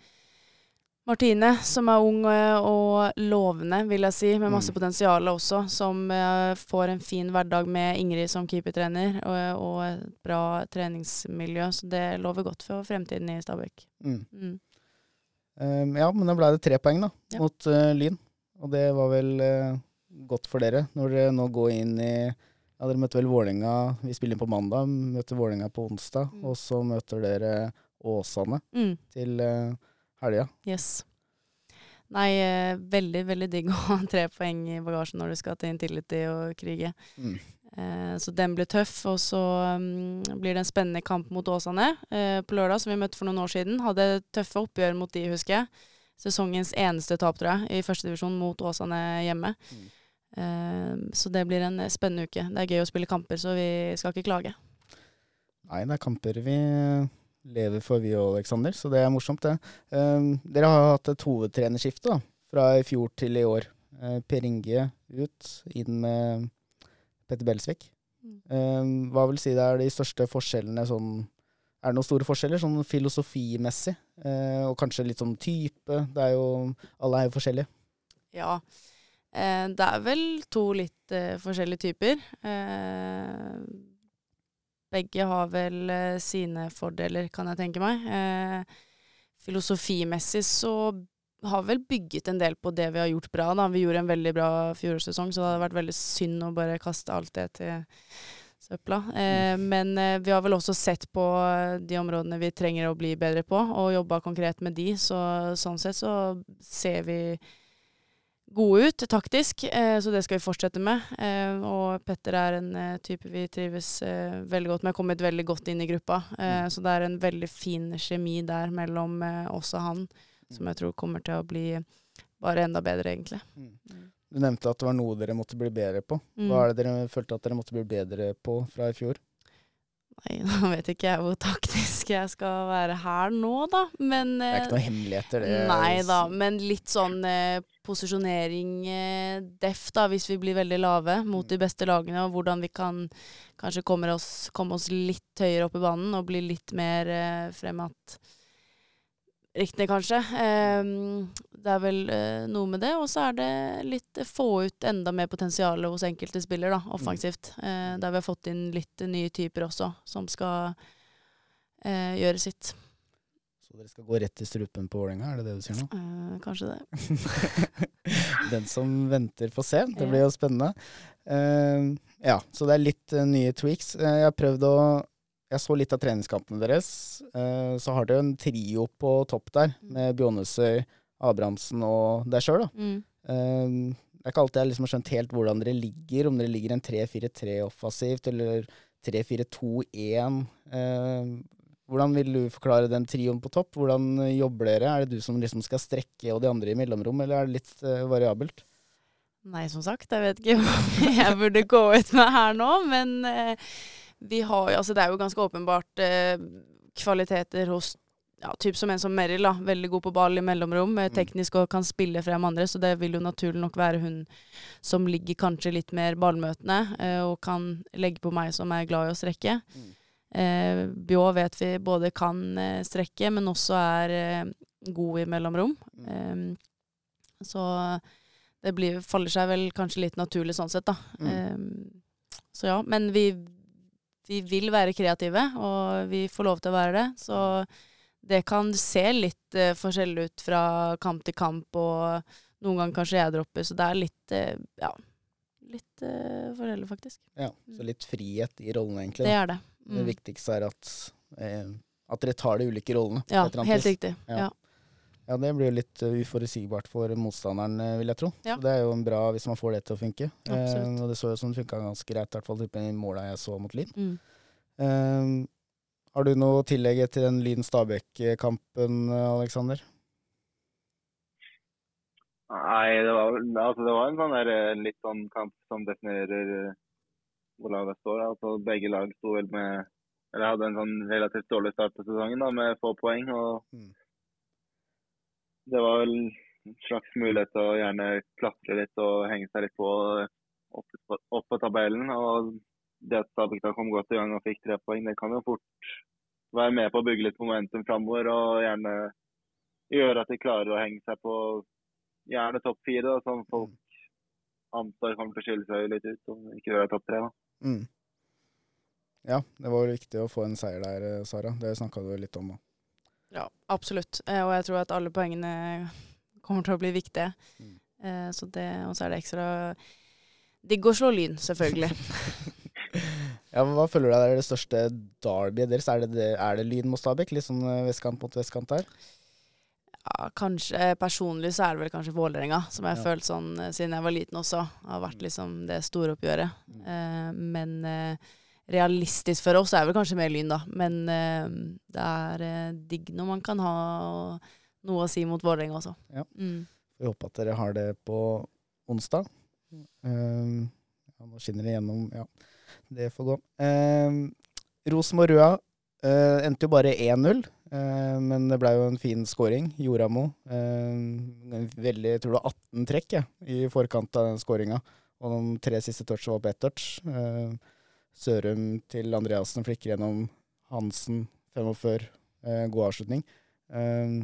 Martine, som er ung eh, og lovende, vil jeg si, med masse Mm. potensial også, som eh, får en fin hverdag med Ingrid som keepertrener, og, og et bra treningsmiljø. Så det lover godt for fremtiden i Stabæk. Mm. Mm. Eh, ja, men da ble det tre poeng da, Ja. mot uh, Lyn. Og det var vel uh, godt for dere, når dere nå går inn i ja, Dere møter vel Vålerenga, vi spiller inn på mandag, møter Vålerenga på onsdag, Mm. og så møter dere Åsane Mm. til uh, helga. Yes. Nei, eh, veldig, veldig digg å ha tre poeng i bagasjen når du skal til Intility og krige. Mm. Eh, så den blir tøff. Og så um, blir det en spennende kamp mot Åsane eh, på lørdag, som vi møtte for noen år siden. Hadde tøffe oppgjør mot de, husker jeg. Sesongens eneste tap, tror jeg, i førstedivisjon mot Åsane hjemme. Mm. Eh, så det blir en spennende uke. Det er gøy å spille kamper, så vi skal ikke klage. Nei, det er kamper vi lever for, vi og Aleksander, så det er morsomt, det. Um, dere har hatt et hovedtrenerskifte da, fra i fjor til i år. Uh, per Inge ut, inn med Petter Belsvik. Mm. Um, hva vil si det er de største forskjellene sånn Er det noen store forskjeller, sånn filosofimessig? Eh, og kanskje litt sånn type? Det er jo Alle er jo forskjellige. Ja. Eh, det er vel to litt eh, forskjellige typer. Eh, begge har vel eh, sine fordeler, kan jeg tenke meg. Eh, filosofimessig så har vel bygget en del på det vi har gjort bra. Da. Vi gjorde en veldig bra fjorårssesong, så det hadde vært veldig synd å bare kaste alt det til søpla. Eh, men eh, vi har vel også sett på de områdene vi trenger å bli bedre på, og jobba konkret med de. Så sånn sett så ser vi gode ut taktisk, eh, så det skal vi fortsette med. Eh, og Petter er en eh, type vi trives veldig godt med, har kommet veldig godt inn i gruppa. Eh, Mm. Så det er en veldig fin kjemi der mellom oss og han, som Mm. jeg tror kommer til å bli bare enda bedre, egentlig. Mm. Du nevnte at det var noe dere måtte bli bedre på. Hva er det dere følte at dere måtte bli bedre på fra i fjor? Nei, nå vet ikke jeg hvor taktisk jeg skal være her nå, da. Men Det er eh, ikke noe hemmeligheter, det. Nei da, men litt sånn eh, posisjonering eh, def, da, hvis vi blir veldig lave mot Mm. de beste lagene, og hvordan vi kan kanskje komme oss, komme oss litt høyere opp i banen og bli litt mer eh, fremat riktig, kanskje. Ehm, det er vel eh, noe med det, og så er det litt få ut enda mer potensial hos enkelte spiller, da, offensivt. Eh, der vi har fått inn litt nye typer også, som skal eh, gjøre sitt. Så dere skal gå rett i strupen på Vålerenga, er det det du sier nå? Eh, kanskje det. Den som venter, får se. Det blir jo spennende. Eh, ja, så det er litt nye tweaks. Jeg har prøvd å Jeg så litt av treningskampene deres. Eh, så har dere en trio på topp der, Mm. med Bjånesøy, Abrahamsen og deg sjøl, da. Mm. Eh, det er ikke alltid jeg liksom har skjønt helt hvordan dere ligger, om dere ligger en 3-4-3 offensivt, eller 3-4-2-1. Eh, hvordan vil du forklare den trioen på topp? Hvordan jobber dere? Er det du som liksom skal strekke og de andre i mellomrom, eller er det litt variabelt? Nei, som sagt, jeg vet ikke hva jeg burde gå ut med her nå, men vi har jo Altså, det er jo ganske åpenbart eh, kvaliteter hos ja, typ som en som Merrill, da. Veldig god på ball i mellomrom, eh, Mm. teknisk og kan spille frem andre, så det vil jo naturlig nok være hun som ligger kanskje litt mer ballmøtende, eh, og kan legge på meg som er glad i å strekke. Mm. Eh, Bjå vet vi både kan eh, strekke, men også er eh, god i mellomrom. Mm. Um, så det blir, faller seg vel kanskje litt naturlig sånn sett, da. Mm. Um, så ja, men vi, vi vil være kreative, og vi får lov til å være det. Så det kan se litt uh, forskjellig ut fra kamp til kamp, og noen ganger kanskje jeg dropper, så det er litt, uh, ja, litt uh, forskjellig, faktisk. Ja, så litt frihet i rollene, egentlig. Det er det. Det Mm. viktigste er at, at dere tar de ulike rollene. Ja, helt riktig. Ja. Ja. Ja, det blir jo litt eh, uforutsigbart for motstanderen, eh, vil jeg tro. Ja. Så det er jo en bra hvis man får det til å funke. Eh, og det så jo som det funka ganske greit, i hvert fall i måla jeg så mot Lyn. Mm. Eh, har du noe å tillegge til den Lyn-Stabæk-kampen, Aleksander? Nei, det var, altså det var en sånn der, eh, litt sånn kamp som definerer hvor laget står. Altså begge lag sto vel med Eller hadde en sånn relativt dårlig start på sesongen da, med få poeng. og Mm. Det var vel en slags mulighet til å gjerne klatre litt og henge seg litt på opp, opp på tabellen. og Det at Stabæk kom godt i gang og fikk tre poeng, det kan jo fort være med på å bygge litt momentum framover. Og gjerne gjøre at de klarer å henge seg på gjerne topp fire, som folk antar kommer til å skille seg litt ut om ikke ikke gjør topp tre. Mm. Ja, det var viktig å få en seier der, eh, Sara. Det snakka du litt om òg. Ja, absolutt. Eh, og jeg tror at alle poengene kommer til å bli viktige. Mm. Eh, så det, og så er det ekstra digg å slå Lyn, selvfølgelig. Ja, men hva føler du er det største derbyet deres? Er det, det, er det Lyn mot Stabæk? Litt sånn eh, vestkant mot vestkant der? Ja, kanskje Personlig så er det vel kanskje Vålerenga, som jeg har Ja. følt sånn siden jeg var liten også. Har vært liksom det store oppgjøret. Mm. Eh, men eh, realistisk for oss er vel kanskje mer Lyn, da. Men eh, det er eh, digg når man kan ha noe å si mot Vålerenga også. Ja. Mm. Vi håper at dere har det på onsdag. Uh, ja, nå skinner det gjennom. Ja, det får gå. Uh, Rosenborg-Røa uh, endte jo bare 1-0, uh, men det ble jo en fin scoring. Joramo. Uh, veldig, jeg tror det var 18 trekk ja, i forkant av den scoringa. Og de tre siste touchene var på ett touch. Eh, Sørum til Andreassen flikker gjennom Hansen 45. eh, god avslutning. Eh,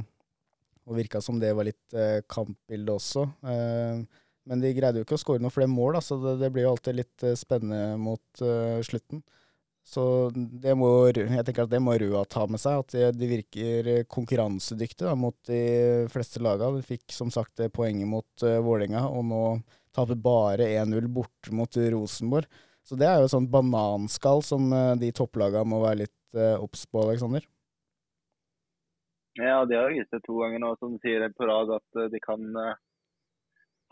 og virka som det var litt eh, kampbilde også. Eh, men de greide jo ikke å skåre noen flere mål, da, så det, det blir jo alltid litt eh, spennende mot eh, slutten. Så det må, jeg tenker at det må Røa ta med seg, at de, de virker eh, konkurransedyktige mot de fleste laga. De fikk som sagt poenget mot uh, Vålerenga, og nå taper bare 1-0 bort mot Rosenborg. Så det er jo et sånt bananskall som eh, de topplaga må være litt eh, obs på, Aleksander. Ja, de har vist det to ganger nå, som sier på rad, at eh, de kan uh,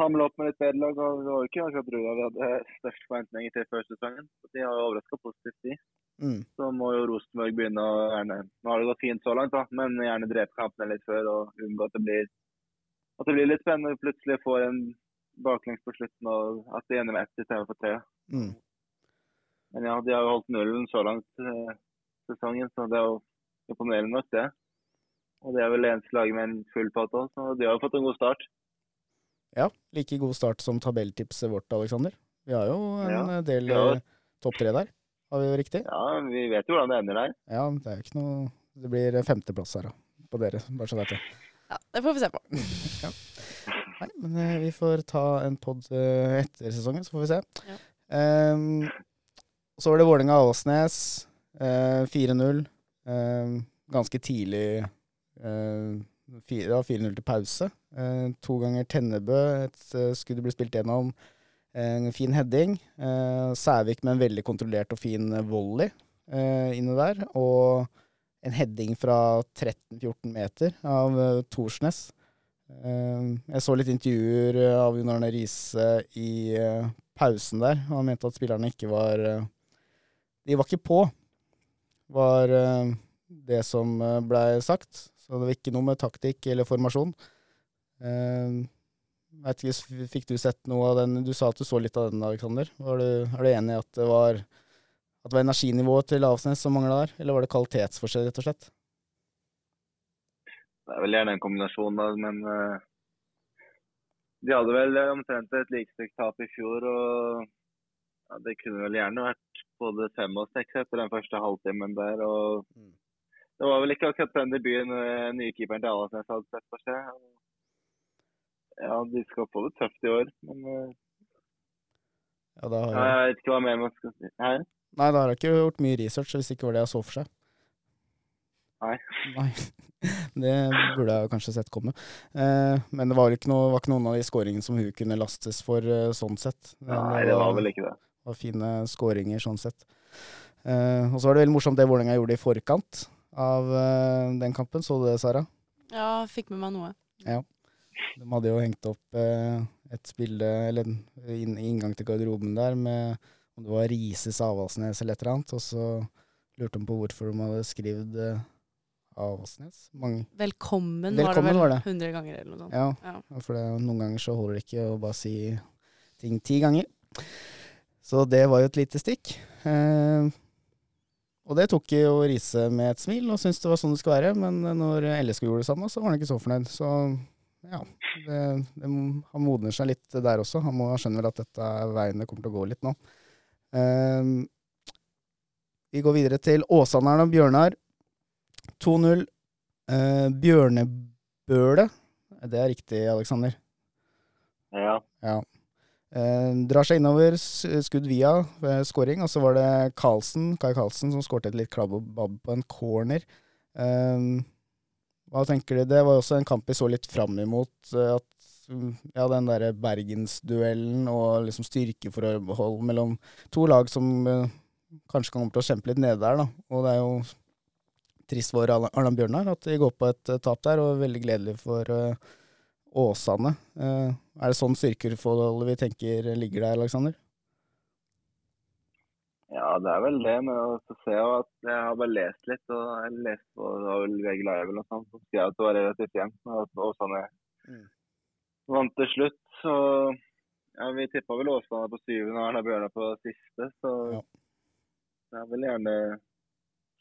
hamle opp med litt bedre lag. og Det var ikke akkurat Røa vi hadde størst forventninger til før sesongen. De har jo overraska positivt, de. Mm. Så må jo Rosenborg begynne å gjerne Nå har det gått fint så langt, da, men gjerne drepe kampene litt før og unngå at det blir at det blir litt spennende. Plutselig får en baklengs på slutten og at de ender med ett istedenfor tre. Mm. Men ja, de har jo holdt nullen så langt eh, sesongen, så det er jo imponerende nok, det. Og det er vel eneste laget med en full pott òg, så de har jo fått en god start. Ja, like god start som tabelltipset vårt, Aleksander. Vi har jo en Ja, eh, del ja. eh, topp tre der. Har vi jo riktig? Ja, vi vet jo hvordan det ender der. Ja, det er jo ikke noe Det blir eh, femteplass her, da. På dere, bare så vet jeg. Ja, det får vi se på. Nei, men vi får ta en pod etter sesongen, så får vi se. Ja. Ehm, så var det Vålerenga-Åsnes. eh, 4-0. Ehm, ganske tidlig. eh, det var 4-0 til pause. Eh, to ganger Tennebø. Et skudd ble spilt gjennom. En fin heading. Eh, Sævik med en veldig kontrollert og fin eh, volley eh, inne der. Og en heading fra 13-14 meter av eh, Thorsnes. Eh, jeg så litt intervjuer eh, av Jon Arne Riise i eh, pausen der. og Han mente at spillerne ikke var eh, De var ikke på, var eh, det som eh, blei sagt. Så det var ikke noe med taktikk eller formasjon. Jeg vet ikke, Fikk du sett noe av den? Du sa at du så litt av den, Aleksander. Er du, enig i at det var at det var energinivået til Avsnes som mangla der, eller var det kvalitetsforskjell, rett og slett? Det er vel gjerne en kombinasjon, da, men uh, de hadde vel omtrent et likestilt tap i fjor. og ja, Det kunne vel gjerne vært både fem og seks etter den første halvtimen der. og Mm. Det var vel ikke akkurat den debuten eh, nykeeperen til Alasnes hadde sett for seg. Ja, de skal få det tøft i år, men eh, Ja, da har jeg, vet ikke hva mer man skal si. Hæ? nei, da har jeg ikke gjort mye research hvis det ikke var det jeg så for seg. Nei. Nei. Det burde jeg kanskje sett komme. Eh, men det var, ikke noe, var ikke noen av de skåringene som hun kunne lastes for, eh, sånn sett. Nei, det var vel ikke det. Var fine skåringer sånn sett. Uh, og så var det veldig morsomt det Vålerenga gjorde i forkant av uh, den kampen. Så du det, Sara? Ja, fikk med meg noe. De hadde jo hengt opp uh, et bilde, eller en inn, inngang til garderoben der, med om det var Rises Avaldsnes eller et eller annet. Og så lurte de på hvorfor de hadde skrevet Avaldsnes. Mange. Velkommen, Velkommen var det vel 100 ganger eller noe sånt. Ja, Ja. for det, noen ganger så holder det ikke å bare si ting ti ganger. Så det var jo et lite stikk. Eh, og det tok jo Riise med et smil, og syntes det var sånn det skulle være. Men når LSK gjorde det samme, så var han ikke så fornøyd. Så ja, det, det, han modner seg litt der også. Han må skjønne vel at dette er veien det kommer til å gå litt nå. Eh, vi går videre til Åsanderen og Bjørnar. 2-0. Eh, Bjørnebøle. Det er riktig, Aleksander. Ja. Ja. Eh, drar seg innover, skudd via eh, scoring, og så var det Carlsen, Kai Carlsen som skårte et litt klabb og babb på en corner. Eh, hva tenker du? Det var også en kamp vi så litt fram imot. at mm, ja, Den derre bergensduellen og liksom styrkeforhold mellom to lag som kanskje kan komme til å kjempe litt nede der. da. Og det er jo trist for Arne Bjørnar at de går på et tap der, og veldig gledelig for eh, Åsane. Eh, er det sånn styrkeforholdet vi tenker ligger der, Aleksander? Ja, det er vel det. Men å se jo at jeg har bare lest litt. og jeg leste på det var vel VG Live eller noe sånt, som skrev at det var relativt jevnt. og at Åsane Mm. vant til slutt. Så ja, vi tippa vel Åsane på syvende og Erna Bjørnar på siste. Så Ja. det er vel gjerne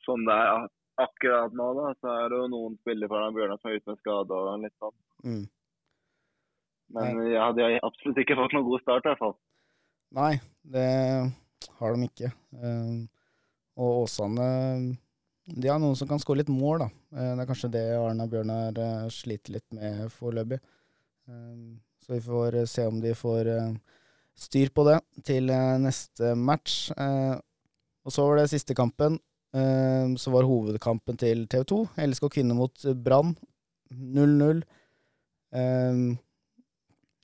sånn det er akkurat nå. da. Så er det jo noen spillere fra Erna Bjørnar som er ute med skade og litt sånn. Mm. Men de har absolutt ikke fått noen god start i hvert fall. Nei, det har de ikke. Eh, og Åsane De har noen som kan skåre litt mål, da. Eh, det er kanskje det Arne og Bjørnar eh, sliter litt med foreløpig. Eh, så vi får eh, se om de får eh, styr på det til neste match. Og så var det siste kampen. Så var hovedkampen til TV 2. LSK kvinner mot Brann. 0-0.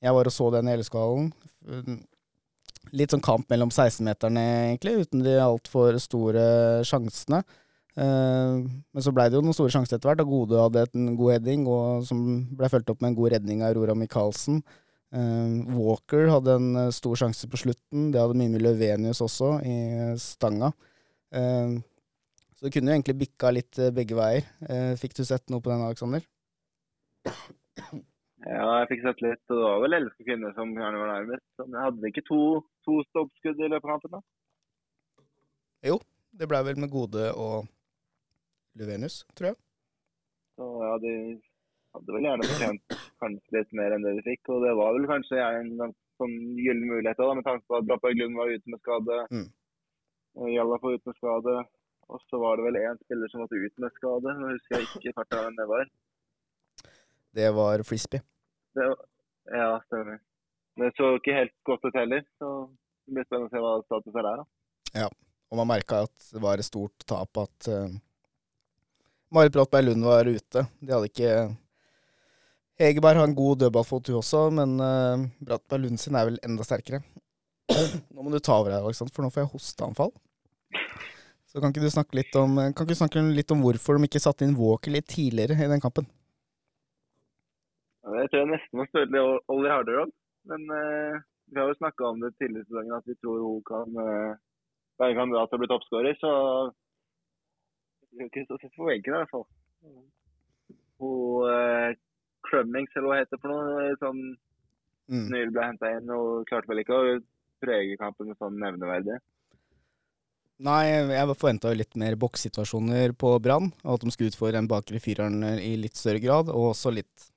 Jeg var og så den i LSK-hallen. Litt sånn kamp mellom 16-meterne, egentlig, uten de altfor store sjansene. Eh, men så blei det jo noen store sjanser etter hvert. Da Gode hadde en god heading, og som ble fulgt opp med en god redning av Aurora Michaelsen. Eh, Walker hadde en eh, stor sjanse på slutten. Det hadde Mimmi Løvenius også, i stanga. Så det kunne jo egentlig bikka litt begge veier. Fikk du sett noe på den, Aleksander? Ja, jeg fikk sett litt. og Det var vel elleve kvinner som gjerne var nærmest. Men Jeg hadde ikke to, to stoppskudd i løpet av kampen. da. Det ble vel med Gode og Luvenius, tror jeg. Så ja, de hadde vel gjerne fortjent kanskje litt mer enn det de fikk. Og det var vel kanskje en sånn gyllen mulighet da, med tanke på at Brattberg Glund var ute med skade. Mm. Jalla var ute med skade. Og så var det vel én spiller som måtte ut med skade. Nå husker jeg ikke farta hvem det var. Det var frisbee. Det ja, stemmer. Det så ikke helt godt ut heller. Så det blir spennende å se hva status er der. da. Og man merka at det var et stort tap at uh, Marit Brattberg Lund var ute. De hadde ikke Hegerberg har en god dødballfot, hun også, men uh, Brattberg Lund sin er vel enda sterkere. Nå må du ta over her, Alexander, for nå får jeg hosteanfall. Så kan ikke du snakke litt om snakke litt om hvorfor de ikke satte inn Walker litt tidligere i den kampen? Jeg tror jeg nesten må spørre litt Harder om, Men uh, vi har jo snakka om det tidligere i sesongen at vi tror hun kan uh, være en kandidat til å bli toppskårer. Så det er ikke så sett på veggen i hvert fall. Hun uh, Crummings, eller hva heter det for noe, sånn Mm. nylig ble henta inn og klarte vel ikke å prege kampen med sånn nevneverdig. Nei, jeg forventa litt mer bokssituasjoner på Brann, og at de skulle utfordre den bakre fireren i litt større grad, og også litt,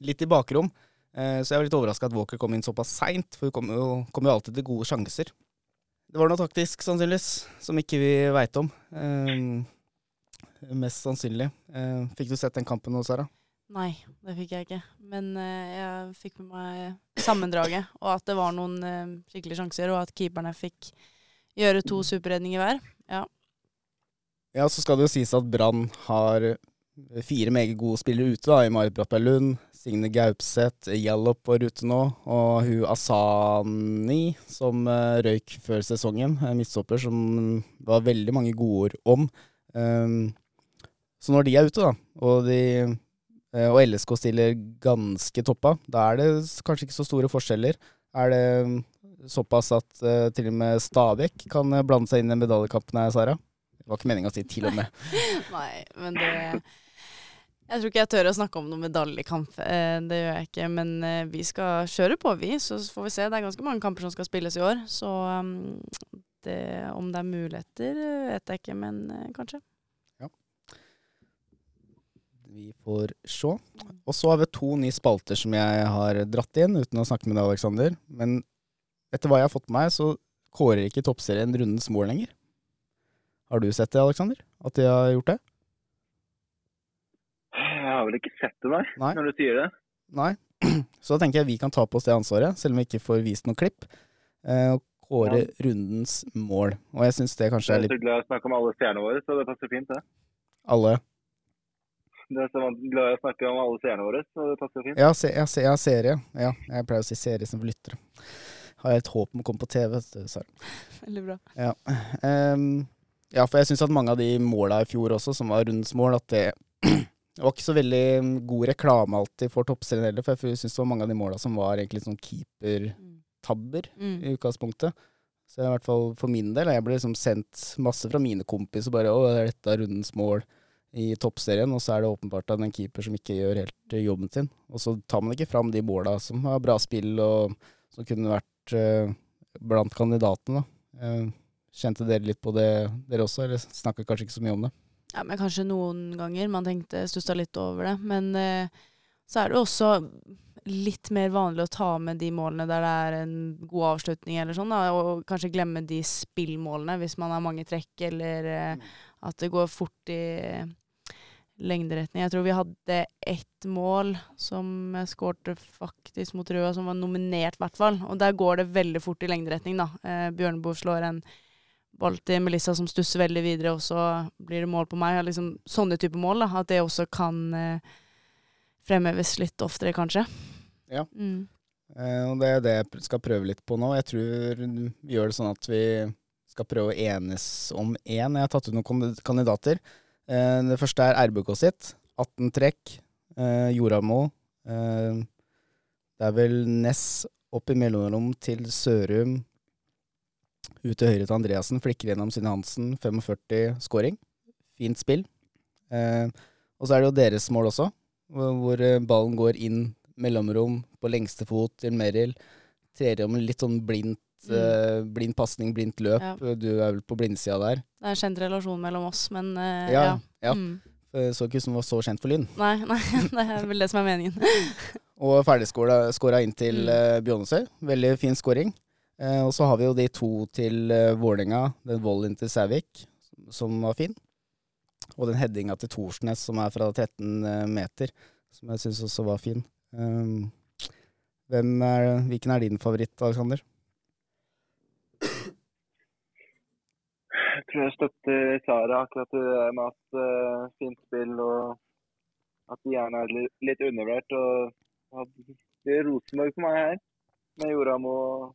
litt i bakrom. Eh, Så jeg var litt overraska at Walker kom inn såpass seint, for hun kommer jo, kom jo alltid til gode sjanser. Det var noe taktisk, sannsynligvis, som ikke vi veit om. Eh, mest sannsynlig. Eh, fikk du sett den kampen nå, Sara? Nei, det fikk jeg ikke. Men eh, jeg fikk med meg sammendraget, og at det var noen eh, skikkelige sjanser, og at keeperne fikk gjøre to superredninger hver. Ja. Ja, så skal det jo sies at Brann har fire meget gode spillere ute, da, i Marit Brattberg Signe Gaupseth, Yallop var ute nå, og hun Asani, som eh, røyk før sesongen, en midtstopper som det var veldig mange gode ord om. Um, så når de er ute, da, og, de, eh, og LSK stiller ganske toppa, da er det kanskje ikke så store forskjeller. Er det mm, såpass at uh, til og med Stabæk kan blande seg inn i medaljekampen her, Sara? Det var ikke meninga å si 'til og med'. Nei, men det Jeg tror ikke jeg tør å snakke om noen medaljekamp. Eh, det gjør jeg ikke. Men eh, vi skal kjøre på, vi. Så får vi se. Det er ganske mange kamper som skal spilles i år. Så um, det, om det er muligheter, eh, vet jeg ikke. Men kanskje. Vi får se. Og så har vi to nye spalter som jeg har dratt inn, uten å snakke med deg, Aleksander. Men etter hva jeg har fått med meg, så kårer ikke toppserien rundens mål lenger. Har du sett det, Aleksander? At de har gjort det? Har vel ikke sett det, nei, Nei. når du sier det. Nei. Så da tenker jeg vi kan ta på oss det ansvaret, selv om vi ikke får vist noe klipp. Eh, og kåre rundens mål. Og jeg syns det kanskje er litt Jeg er så glad i å snakke om alle stjernene våre, så det passer fint, det. alle Det er så glad i å snakke om alle stjernene våre, så det passer fint. Ja, se, ja, se, ja serie. Ja, jeg pleier å si serie som lyttere. Har jeg et håp om å komme på TV, Sara. Veldig bra. Ja. Um, Ja, for jeg syns at mange av de måla i fjor også, som var rundens mål, at det, det var ikke så veldig mm, god reklame alltid for toppserien heller. For jeg syns det var mange av de måla som var egentlig sånn keepertabber Mm. i utgangspunktet. Så i hvert fall for min del, jeg ble liksom sendt masse fra mine kompiser bare 'Å, er dette rundens mål i toppserien?' Og så er det åpenbart at en keeper som ikke gjør helt eh, jobben sin. Og så tar man ikke fram de måla som har bra spill, og som kunne vært eh, blant kandidatene, da. Eh, kjente dere litt på det, dere også, eller snakka kanskje ikke så mye om det? Ja, men kanskje noen ganger man tenkte stussa litt over det. Men eh, så er det også litt mer vanlig å ta med de målene der det er en god avslutning eller sånn, da, og kanskje glemme de spillmålene hvis man har mange trekk, eller eh, at det går fort i lengderetning. Jeg tror vi hadde ett mål som jeg skårte faktisk mot Røa, som var nominert, i hvert fall. Og der går det veldig fort i lengderetning, da. Eh, Bjørneboe slår en ball til Melissa som stusser veldig videre, og så blir det mål på meg. Liksom, sånne typer mål, da. At det også kan eh, fremheves litt oftere, kanskje. Ja. Mm. Eh, og det er det jeg skal prøve litt på nå. Jeg tror vi gjør det sånn at vi skal prøve å enes om én. Jeg har tatt ut noen kandidater. Eh, det første er RBK sitt. 18 trekk. Eh, Joramo. Eh, det er vel Ness opp i mellomrom til Sørum. Ut til høyre til Andreassen. Flikker gjennom Sine Hansen. 45 scoring. Fint spill. Eh, og så er det jo deres mål også, hvor, eh, ballen går inn mellomrom på lengste fot til Merrill. Trer om litt sånn blindt, Mm. eh, blind pasning, blindt løp. Ja. Du er vel på blindsida der. Det er en kjent relasjon mellom oss, men eh, Ja, ja. ja. Mm. Så ikke ut som du var så kjent for Lyn. Nei, nei, det er vel det som er meningen. Og ferdigskåra inn til Mm. Bjånesøy. Veldig fin scoring. Eh, og så har vi jo de to til uh, Vålerenga. Den volleyen til Sævik, som var fin. Og den headinga til Thorsnes, som er fra 13 eh, meter, som jeg syns også var fin. Um, hvem er, hvilken er din favoritt, Alexander? Jeg tror jeg støtter Sara akkurat det med at uh, fint spill og at de gjerne er litt, undervurdert. Og at det blir Rosenborg for meg her, med Joram og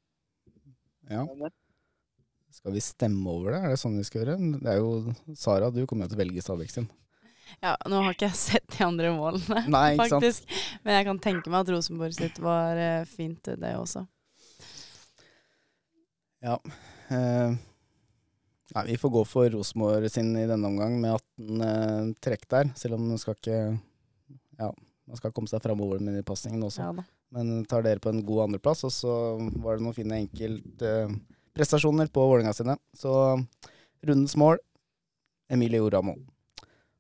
Ja. Skal vi stemme over det? Er det sånn vi skal gjøre? Det er jo Sara, du kommer jo til å velge Stabæk sin. Ja, nå har ikke jeg sett de andre målene, Nei, ikke faktisk. Men jeg kan tenke meg at Rosenborg sitt var eh, fint, det også. Ja. Eh, nei, vi får gå for Rosenborg sin i denne omgang med 18 eh, trekk der, selv om man skal ikke Ja, man skal komme seg framover med de pasningene også. Ja da. Men tar dere på en god andreplass, og så var det noen fine enkeltprestasjoner på Vålerenga sine. Så rundens mål Emilie Oramo.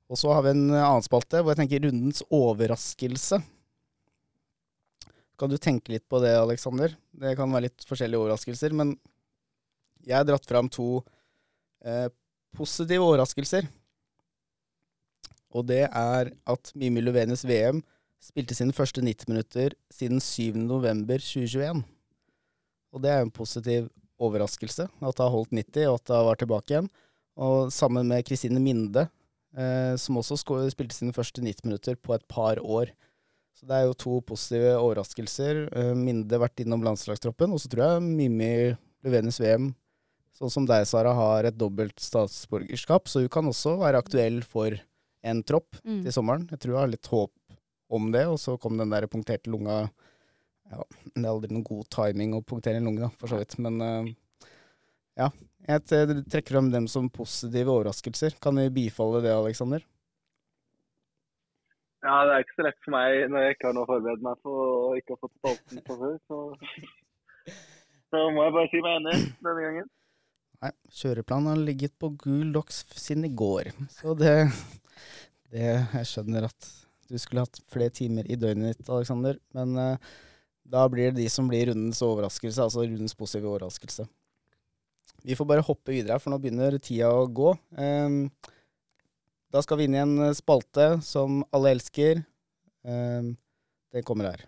Og så har vi en annen spalte hvor jeg tenker rundens overraskelse. Kan du tenke litt på det, Aleksander? Det kan være litt forskjellige overraskelser, men jeg har dratt fram to eh, positive overraskelser. Og det er at Mimi Løvenes VM spilte sine første 90 minutter siden 7. november 2021. Og det er en positiv overraskelse, at hun har holdt 90, og at hun var tilbake igjen. Og sammen med Kristine Minde, eh, som også spilte sine første 90 minutter på et par år. Så det er jo to positive overraskelser. Eh, Minde vært innom landslagstroppen, og så tror jeg Mimmi Løvenes VM, sånn som deg, Sara, har et dobbelt statsborgerskap, så hun kan også være aktuell for en tropp Mm. til sommeren. Jeg tror jeg har litt håp om det, og så kom den der punkterte lunga Ja, det er aldri noen god timing å punktere en lunge, da, for så vidt. Men uh, ja. Jeg trekker frem dem som positive overraskelser. Kan vi bifalle det, Aleksander? Ja, det er ikke så lett for meg når jeg ikke har noe å forberede meg på og ikke har fått spalten på før. Så, så må jeg bare si meg enig denne gangen. Nei, kjøreplanen har ligget på Gul Docs siden i går. Så det, det Jeg skjønner at du skulle hatt flere timer i døgnet ditt, Aleksander. Men uh, da blir det de som blir rundens overraskelse, altså rundens positive overraskelse. Vi får bare hoppe videre, for nå begynner tida å gå. Um, da skal vi inn i en spalte som alle elsker. Um, det kommer her.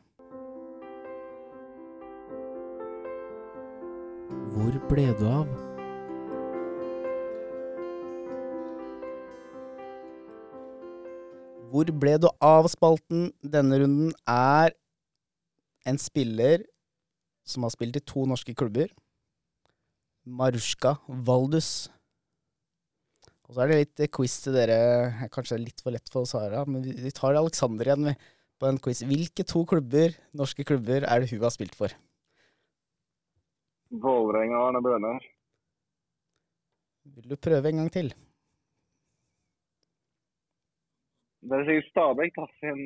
Hvor ble du av? Hvor ble du av spalten denne runden er en spiller som har spilt i to norske klubber. Marushka Valdus. Og så er det litt eh, quiz til dere. Kanskje litt for lett for Sara, men vi tar Alexander igjen på en quiz. Hvilke to klubber, norske klubber er det hun har spilt for? Vålerenga og Arne Bøhner. Vil du prøve en gang til? Det er sikkert Stabæk, da, sin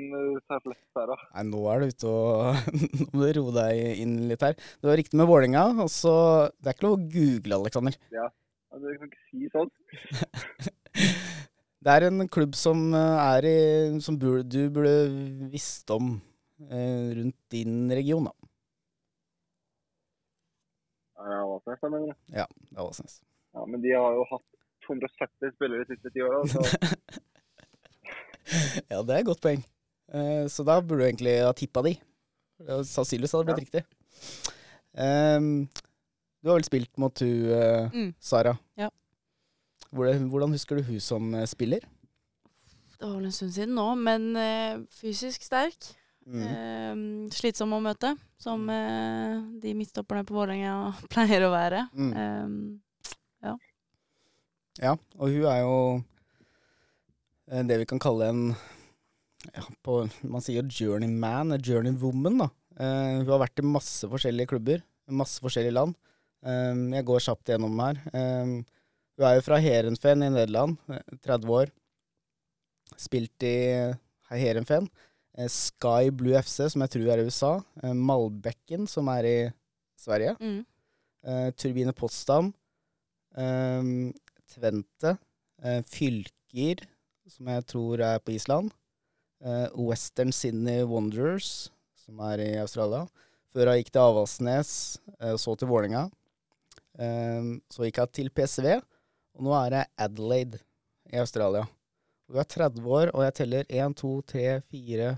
flest der, da. Nei, nå er du ute og Nå må du roe deg inn litt her. Det var riktig med Vålerenga, og så Det er ikke lov å google, Alexander. Ja, Du kan ikke si sånn. Det er en klubb som eh, er i Som burde, du burde visst om eh, rundt din region, da. Ja, Åsnes, da, mener? Ja, det er Åsnes. Ja, men de har jo hatt 270 spillere de siste ti åra, så Ja, det er et godt poeng. Eh, så da burde du egentlig ha tippa de. Sannsynligvis hadde det blitt riktig. Ehm, du har vel spilt mot hun, eh, Mm. Sara. Ja. Hvordan, husker du hun som eh, spiller? Det var vel en stund siden nå, men fysisk sterk. Mm. Eh, slitsom å møte, som eh, de midtstopperne på Vålerenga pleier å være. Mm. Eh, Ja, og hun er jo det vi kan kalle en ja, på, Man sier journeyman, journeywoman. da. Uh, hun har vært i masse forskjellige klubber, masse forskjellige land. Um, jeg går kjapt gjennom her. Um, hun er jo fra Heerenveen i Nederland, eh, 30 år. Spilt i Heerenveen. Eh, Sky Blue FC, som jeg tror er i USA. Eh, Malbekken, som er i Sverige. mm. Eh, Turbine Potsdam, Um, Tvente, eh, Fylker, som jeg tror er på Island, eh, Western Sydney Wanderers, som er i Australia. Før jeg gikk til Avaldsnes, eh, så til Vålerenga. Eh, så gikk jeg til PSV, og nå er jeg Adelaide i Australia. Hun er 30 år, og jeg teller 1, 2, 3, 4,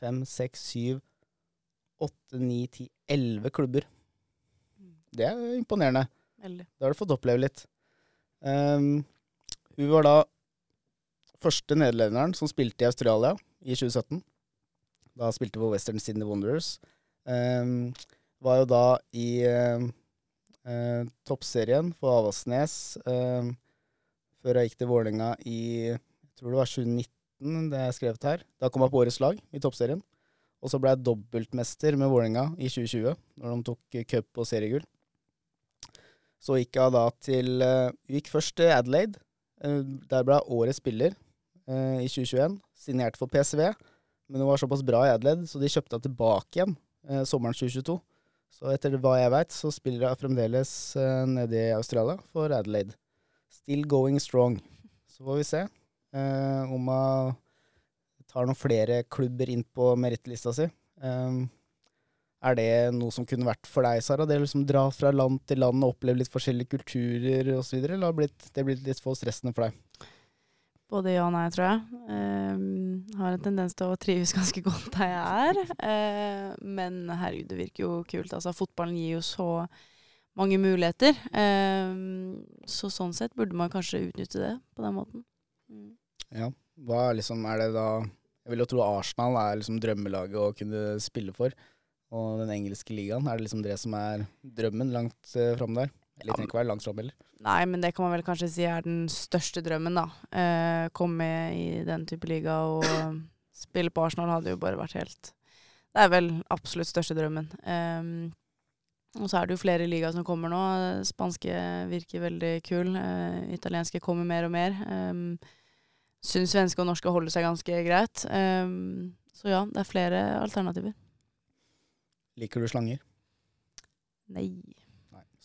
5, 6, 7, 8, 9, 10, 11 klubber. Det er imponerende. Veldig. Da har du fått oppleve litt. Um, hun var da første nederlenderen som spilte i Australia i 2017. Da spilte på Western Sydney Wanderers. Um, var jo da i um, uh, toppserien for Avaldsnes um, før jeg gikk til Vålerenga i jeg tror det var 2019, det er skrevet her. Da kom jeg på årets lag i toppserien. Og så ble jeg dobbeltmester med Vålerenga i 2020, når de tok cup og seriegull. Så gikk jeg da til uh, Gikk først til Adelaide. Eh, der ble jeg årets spiller eh, i 2021. signerte for PSV. Men det var såpass bra i Adelaide, så de kjøpte henne tilbake igjen eh, sommeren 2022. Så etter hva jeg veit, så spiller jeg fremdeles eh, nede i Australia for Adelaide. Still going strong. Så får vi se eh, om hun tar noen flere klubber inn på merittlista si. Eh, er det noe som kunne vært for deg, Sara? Det å liksom dra fra land til land og oppleve litt forskjellige kulturer osv., eller har det blitt litt for stressende for deg? Både ja og nei, tror jeg. Uh, har en tendens til å trives ganske godt der jeg er. Uh, men herregud, det virker jo kult. Altså, fotballen gir jo så mange muligheter. Uh, så sånn sett burde man kanskje utnytte det på den måten. Mm. Ja. Hva liksom, er det da Jeg vil jo tro Arsenal er liksom drømmelaget å kunne spille for. Og den engelske ligaen, er det liksom det som er drømmen langt uh, framme der? Eller det trenger ikke være langt framme heller. Nei, men det kan man vel kanskje si er den største drømmen, da. Eh, komme i den type liga og spille på Arsenal hadde jo bare vært helt Det er vel absolutt største drømmen. Eh, og så er det jo flere ligaer som kommer nå. Spanske virker veldig kul. Eh, italienske kommer mer og mer. Eh, Syns svenske og norske holder seg ganske greit. Ehm, så ja, det er flere alternativer. Liker du slanger? Nei.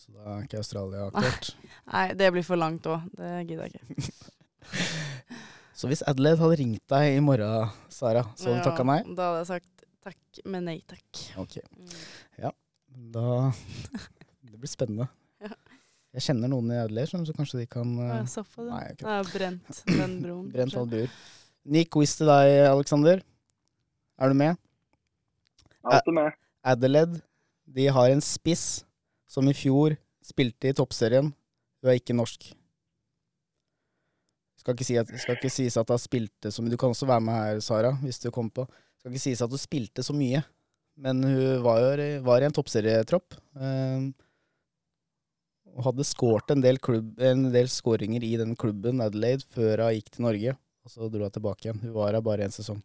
Nei. Så da er ikke Australia aktuelt. Nei, det blir for langt òg. Det gidder jeg ikke. Så hvis Adelaide hadde ringt deg i morgen, Sara, så hadde du takka nei? Da hadde jeg sagt takk, men nei takk. Ok. Ja, Da Det blir spennende. Jeg kjenner noen i Adelaide, så så kanskje de kan Ja, uh, det. Nei, okay. er brent, den broen. Brent all bruer. Ny quiz til deg, Aleksander. Er du med? Jeg er med. Adelaide de har en spiss som i fjor spilte i toppserien. Hun er ikke norsk. Skal ikke, si at, skal ikke sies at hun spilte så mye. Du kan også være med her, Sara, hvis du kommer på. Skal ikke sies at hun spilte så mye, men hun var, jo, var i en toppserietropp. Eh, Og hadde skåret en del, klubb, en del skåringer i den klubben, Adelaide, før hun gikk til Norge. Og så dro hun tilbake igjen. Hun var her bare én sesong.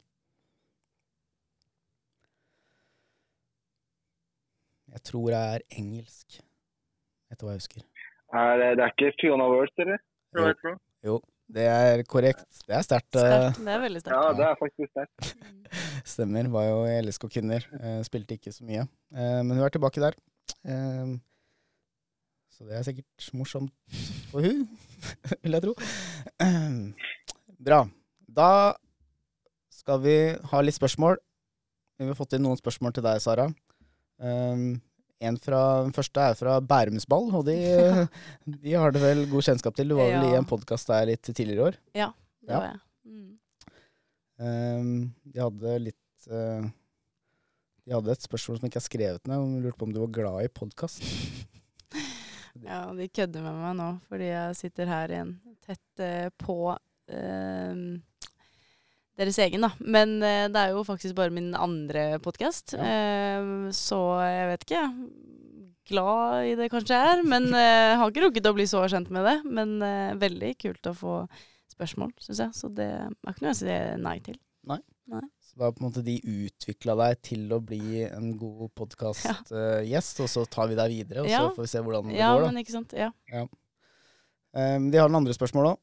Jeg tror det er engelsk, etter hva jeg husker. Er, det- det er ikke Fiona Worth, eller? Jo. jo. Det er korrekt. Det er sterkt. eh, Sterkt. Det er veldig sterkt. Ja, det er faktisk sterkt. Stemmer. Var jo i LSK Kvinner. Eh, spilte ikke så mye. Eh, men hun er tilbake der. Så det er sikkert morsomt for hun, vil jeg tro. Bra. Da skal vi ha litt spørsmål. Vi har fått inn noen spørsmål til deg, Sara. Um, en fra, den første er fra Bærumsball, og de, de har det vel god kjennskap til. Du var vel i en podkast der litt tidligere i år. Ja, Det Ja. var jeg. Mm. Um, de hadde litt uh, De hadde et spørsmål som ikke er skrevet ned, og lurte på om du var glad i podkast. Ja, de kødder med meg nå, fordi jeg sitter her igjen tett uh, på eh, deres egen, da. Men uh, det er jo faktisk bare min andre podkast, så jeg vet ikke. Glad i det kanskje jeg er, men uh, har ikke rukket å bli så kjent med det. Men veldig kult å få spørsmål, syns jeg. Så det er ikke noe jeg sier nei til. Nei? Så da på en måte de utvikla deg til å bli en god podkastgjest, og så tar vi deg videre, og Ja. så får vi se hvordan det Ja, går, da. men ikke sant. Ja. Um, de har noen andre spørsmål òg.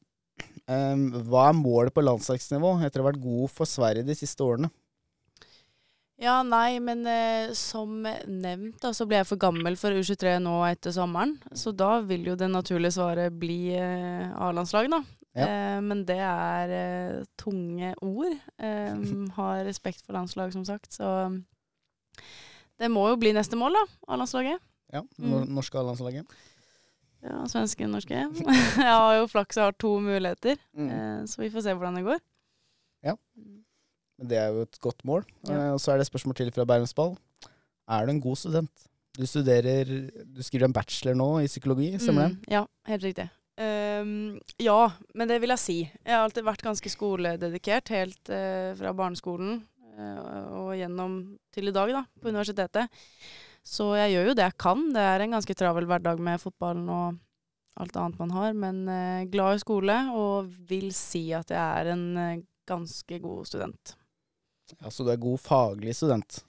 Um, hva er målet på landslagsnivå etter å ha vært god for Sverige de siste årene? Ja, nei, men eh, som nevnt da, så ble jeg for gammel for U23 nå etter sommeren. Så da vil jo det naturlige svaret bli eh, A-landslag, da. Ja. Eh, men det er eh, tunge ord. Har respekt for landslag, som sagt. Så det må jo bli neste mål, da. A-landslaget. Ja, Mm. nor- norske A-landslaget. Ja, svenske, norske. jeg har jo flaks og har to muligheter, Mm. eh, så vi får se hvordan det går. Ja. Men det er jo et godt mål. Ja. Eh, og så er det et spørsmål til fra Bærumsball. Er du en god student? Du studerer Du skriver en bachelor nå i psykologi, stemmer det? Mm, ja, helt riktig. Um, ja, men det vil jeg si. Jeg har alltid vært ganske skolededikert, helt uh, fra barneskolen uh, og gjennom til i dag, da, på universitetet. Så jeg gjør jo det jeg kan. Det er en ganske travel hverdag med fotballen og alt annet man har, men eh, glad i skole og vil si at jeg er en eh, ganske god student. Ja, Så du er god faglig student?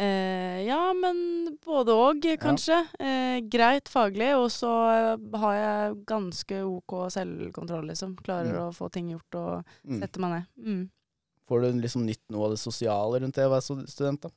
Eh, ja, men både òg, kanskje. Eh, greit faglig, og så har jeg ganske OK selvkontroll, liksom. Klarer Mm. å få ting gjort og Mm. sette meg ned. Mm. Får du liksom nytt noe av det sosiale rundt det å være student, da?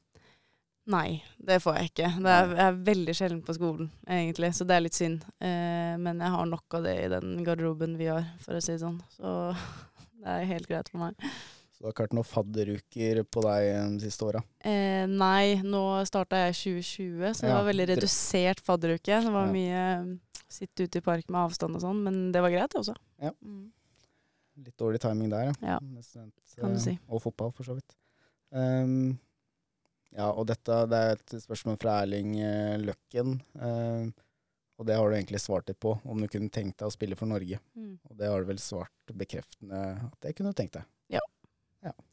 Nei, det får jeg ikke. Det er, jeg er veldig sjelden på skolen, egentlig, så det er litt synd. Eh, men jeg har nok av det i den garderoben vi har, for å si det sånn. Så det er helt greit for meg. Så det har ikke vært noen fadderuker på deg eh, de siste åra? Eh, nei, nå starta jeg i 2020, så det Ja, var veldig redusert fadderuke. Det var mye eh, sitte ute i park med avstand og sånn, men det var greit, det også. Ja. Mm. Litt dårlig timing der, Ja, ja. student, kan du eh, si. Og fotball, for så vidt. Um, ja, og dette det er et spørsmål fra Erling eh, Løkken. eh, og det har du egentlig svart litt på, om du kunne tenkt deg å spille for Norge. Mm. Og det har du vel svart bekreftende at det kunne du tenkt deg.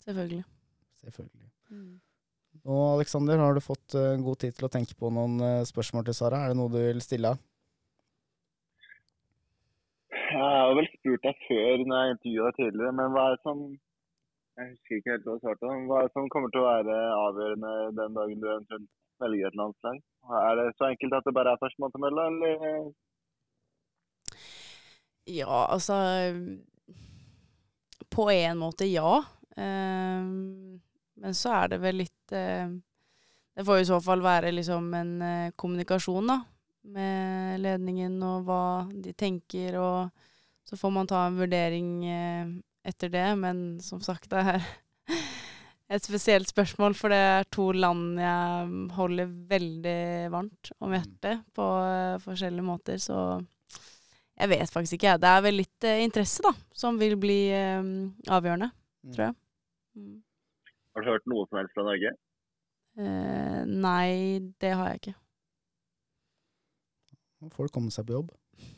Selvfølgelig. Selvfølgelig. Mm. Nå, Aleksander, har du fått uh, god tid til å tenke på noen uh, spørsmål til Sara? Er det noe du vil stille av? Jeg har vel spurt deg før når jeg intervjuet deg tidligere, men hva er det som Jeg husker ikke helt hva jeg svarte. Hva er det som kommer til å være avgjørende den dagen du eventuelt velger et landslag? Er det så enkelt at det bare er førstemann til mølla, eller? Ja, altså På en måte, ja. Eh, men så er det vel litt eh, Det får i så fall være liksom en eh, kommunikasjon, da. Med ledningen og hva de tenker, og så får man ta en vurdering etter det. Men som sagt, det er et spesielt spørsmål, for det er to land jeg holder veldig varmt om hjertet på eh, forskjellige måter, så jeg vet faktisk ikke, jeg. Det er vel litt eh, interesse, da, som vil bli eh, avgjørende, tror jeg. Mm. Har du hørt noe som helst fra Norge? Eh, nei, det har jeg ikke. Nå får du komme seg på jobb.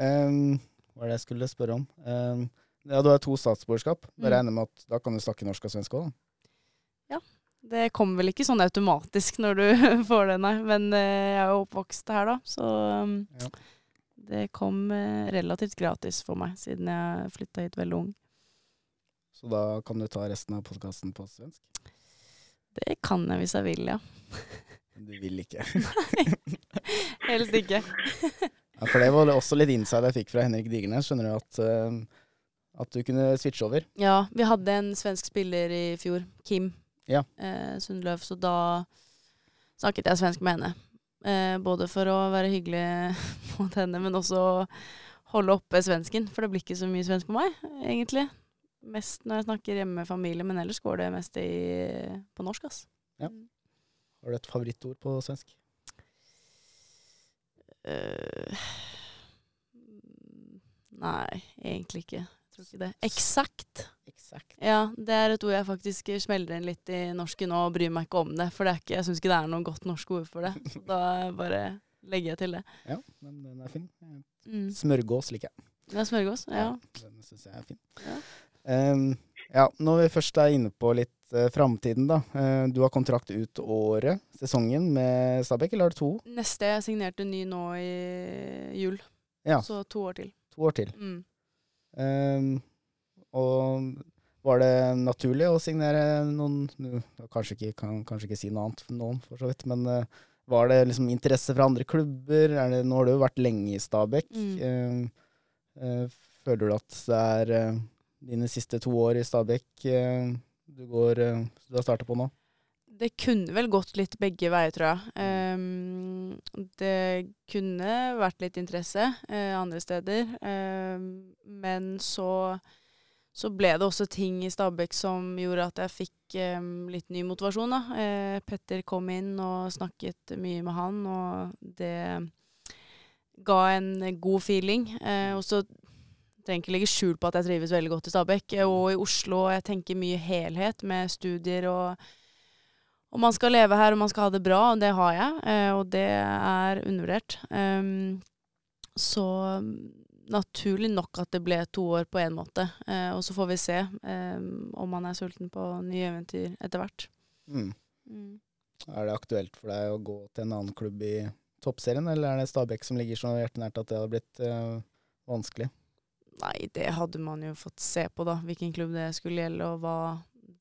Um, hva er det jeg skulle spørre om? Um, ja, du har to statsborgerskap. Da Mm. regner med at da kan du snakke norsk og svensk òg? Det kommer vel ikke sånn automatisk når du får det, nei. Men uh, jeg er jo oppvokst her, da, så um, Ja. det kom uh, relativt gratis for meg, siden jeg flytta hit veldig ung. Så da kan du ta resten av podkasten på svensk. Det kan jeg hvis jeg vil, ja. Men du vil ikke. nei. Helst ikke. Ja, for det var også litt inside jeg fikk fra Henrik Digernes. Skjønner du at, uh, at du kunne switche over? Ja, vi hadde en svensk spiller i fjor, Kim Ja. eh, Sundløv, så da snakket jeg svensk med henne. Eh, både for å være hyggelig mot henne, men også holde oppe svensken. For det blir ikke så mye svensk på meg, egentlig. Mest når jeg snakker hjemme med familie, men ellers går det mest i, på norsk, ass. Ja. Har du et favorittord på svensk? Eh, nei, egentlig ikke. Jeg tror ikke det. Eksakt. Exakt. Ja, det er et ord jeg faktisk smeller inn litt i norsken og bryr meg ikke om det. For det ikke, jeg syns ikke det er noe godt norsk ord for det. Så da bare legger jeg til det. Ja, men den er fin. Mm. Smørgås liker jeg. Er smørgås. Ja. Den syns jeg er fin. Ja. Ehm, ja, når vi først er inne på litt uh, framtiden, da. Uh, du har kontrakt ut året, sesongen, med Stabæk, eller har du to? Neste jeg signerte ny nå i jul. Ja, Så to år til. to år til. Mm. Uh, og var det naturlig å signere noen kanskje ikke, kan kanskje ikke si noe annet for noen, for så vidt, men uh, var det liksom interesse fra andre klubber? Er det, nå har du jo vært lenge i Stabæk. Mm. Uh, uh, føler du at det er dine siste to år i Stabæk eh, du, eh, du har starta på nå? Det kunne vel gått litt begge veier, tror jeg. Um, det kunne vært litt interesse uh, andre steder. Um, men så, så ble det også ting i Stabekk som gjorde at jeg fikk um, litt ny motivasjon. Eh, Petter kom inn og snakket mye med han, og det ga en god feeling. Eh, og så trenger ikke legge skjul på at jeg trives veldig godt i Stabæk. eh, Og i Oslo. Jeg tenker mye helhet med studier og og man skal leve her, og man skal ha det bra, og det har jeg. Eh, og det er undervurdert. Um, så naturlig nok at det ble to år på én måte. Eh, og så får vi se um, om man er sulten på nye eventyr etter hvert. Mm. Mm. Er det aktuelt for deg å gå til en annen klubb i toppserien, eller er det Stabæk som ligger så hjertet nært at det hadde blitt øh, vanskelig? Nei, det hadde man jo fått se på, da. Hvilken klubb det skulle gjelde, og hva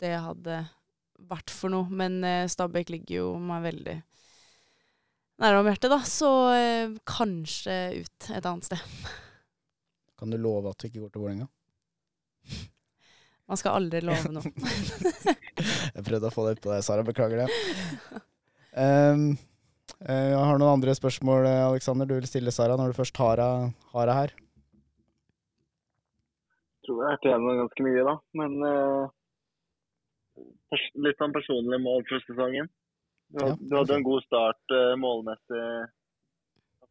det hadde vært for noe. Men eh, Stabæk ligger jo meg veldig nære om hjertet, da. Så eh, kanskje ut et annet sted. Kan du love at du ikke går til Vålerenga? Man skal aldri love noe. Jeg prøvde å få det ut på deg, Sara. Beklager det. Um, jeg har noen andre spørsmål, eh, Aleksander, du vil stille Sara når du først har henne her. Tror jeg tjener ganske mye, da. Men eh, pers litt sånn personlige mål for sesongen. Du, Ja, du hadde en god start eh, målmessig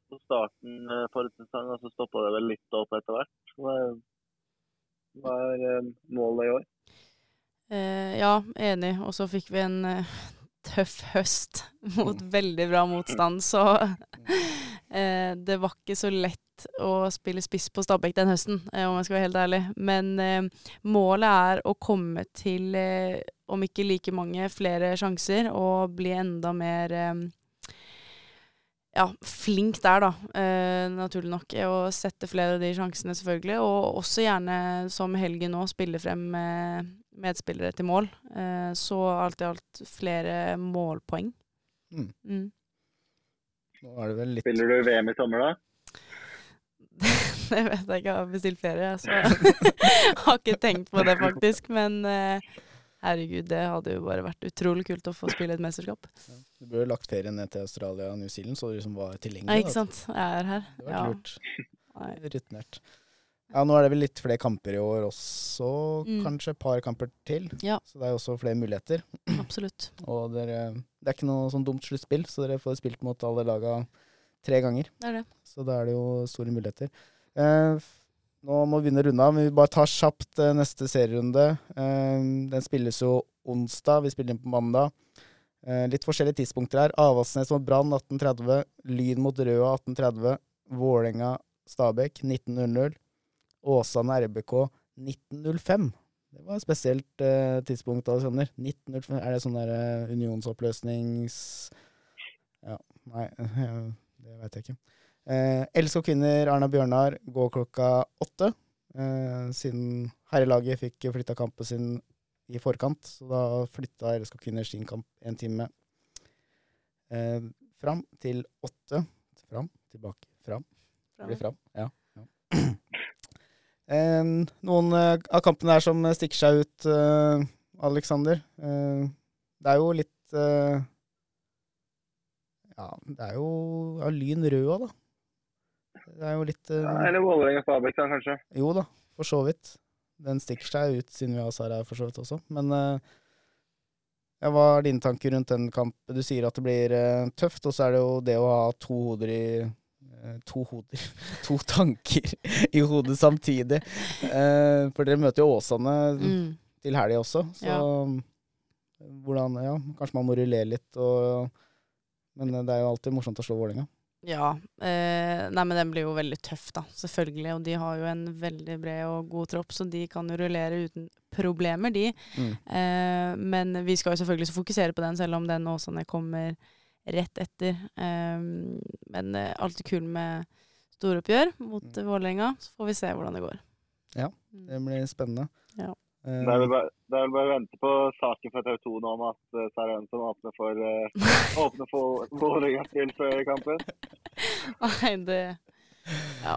på starten uh, forrige sesong, og så stoppa det vel litt opp etter hvert. Hva er, målet i år? Eh, ja, enig. Og så fikk vi en tøff høst mot veldig bra motstand, så eh, det var ikke så lett å spille spiss på Stabæk den høsten, eh, om jeg skal være helt ærlig. Men eh, målet er å komme til, eh, om ikke like mange, flere sjanser og bli enda mer eh, ja, flink der, da. Eh, naturlig nok. Og sette flere av de sjansene, selvfølgelig. Og også gjerne, som Helgen nå, spille frem eh, medspillere til mål. Eh, så alt i alt flere målpoeng. Mm. Mm. Nå er det vel litt Spiller du VM i sommer, da? det vet jeg ikke, jeg har bestilt ferie, så jeg har ikke tenkt på det, faktisk. Men eh, herregud, det hadde jo bare vært utrolig kult å få spille et mesterskap. Du burde lagt ferien ned til Australia og New Zealand, så du liksom var tilgjengelig. Nei, ikke sant. Jeg er her. Det var lurt. Nei. Rutinert. Ja, nå er det vel litt flere kamper i år også, Mm. kanskje et par kamper til. Ja. Så det er også flere muligheter. Absolutt. Og dere, det er ikke noe sånn dumt sluttspill, så dere får spilt mot alle laga tre ganger. Det er det. Så da er det jo store muligheter. Eh, nå må vi begynne å runde av, men vi bare tar kjapt eh, neste serierunde. Eh, den spilles jo onsdag, vi spiller inn på mandag. Eh, litt forskjellige tidspunkter her. Avaldsnes mot Brann 18.30. Lyn mot Røa 18.30. Vålerenga Stabæk 19.00. Åsane RBK 19.05. det var et spesielt eh, tidspunkt, Alexander. 1905, er det sånn der eh, unionsoppløsnings... Ja, nei, det veit jeg ikke. Eh, LSK kvinner Arna Bjørnar går klokka åtte. Eh, siden herrelaget fikk flytta kampen sin i forkant, så da flytta LSK kvinner sin kamp en time eh, fram til åtte. Fram, tilbake, fram. Blir fram, ja. Eh, noen eh, av kampene her som stikker seg ut, eh, Alexander. Eh, det er jo litt Ja, det er jo ja, Lyn rød òg, da. Det er jo litt Ja, eller Vålerenga-Stabæk, da, kanskje. Jo da, for så vidt. Den stikker seg ut, siden vi har Sara her, for så vidt også. Men ja, hva er dine tanker rundt den kampen? Du sier at det blir tøft, og så er det jo det å ha to hoder i To hoder To tanker i hodet samtidig. Eh, for dere møter jo Åsane Mm. til helga også, så Ja. hvordan Ja, kanskje man må rullere litt, og Men det er jo alltid morsomt å slå Vålerenga. Ja. Eh, nei, men den blir jo veldig tøff, da. Selvfølgelig. Og de har jo en veldig bred og god tropp, så de kan jo rullere uten problemer, de. Mm. Eh, men vi skal jo selvfølgelig fokusere på den, selv om den Åsane kommer rett etter. Eh, men eh, alltid kul med storoppgjør mot Mm. Vålerenga. Så får vi se hvordan det går. Ja, Mm. Det blir spennende. Ja. Eh, Det er vel bare, det er vel bare å vente på saken fra TV 2 nå om at uh, Sara Ønsson åpner for, uh, åpner for Vålerenga-spill før kampen. Nei, det Ja.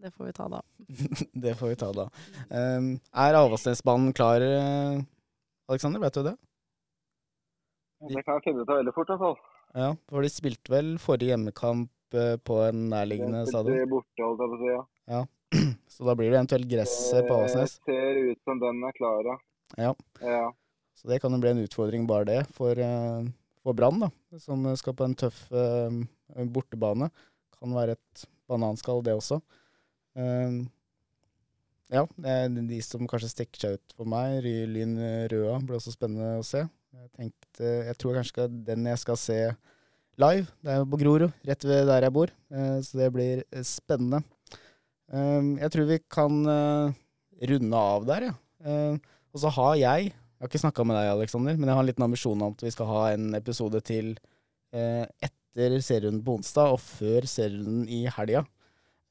Det får vi ta da. det får vi ta da. Um, er Avaldsnesbanen klar, Aleksander? Alexander? Vet du det? Det kan jeg finne ut av veldig fort, i hvert fall. Ja, for de spilte vel forrige hjemmekamp eh, på en nærliggende stadion. borte, holdt jeg på å si. Ja. Så da blir det eventuelt gresset på Avaldsnes. Det ser ut som den er klar, ja. Ja. ja. Så det kan jo bli en utfordring bare det for, eh, for Brann, da. Som skal på en tøff uh, bortebane. Kan være et bananskall, det også. Uh, ja, det er de som kanskje stikker seg ut for meg. Lyn Røa blir også spennende å se. Jeg tenkte, jeg tror kanskje den jeg skal se live, det er på Grorud, rett ved der jeg bor. Eh, så det blir eh, spennende. Um, jeg tror vi kan eh, runde av der, ja. Eh, og så har jeg jeg har ikke snakka med deg, Aleksander, men jeg har en liten ambisjon om at vi skal ha en episode til eh, etter serierunden på onsdag og før serierunden i helga.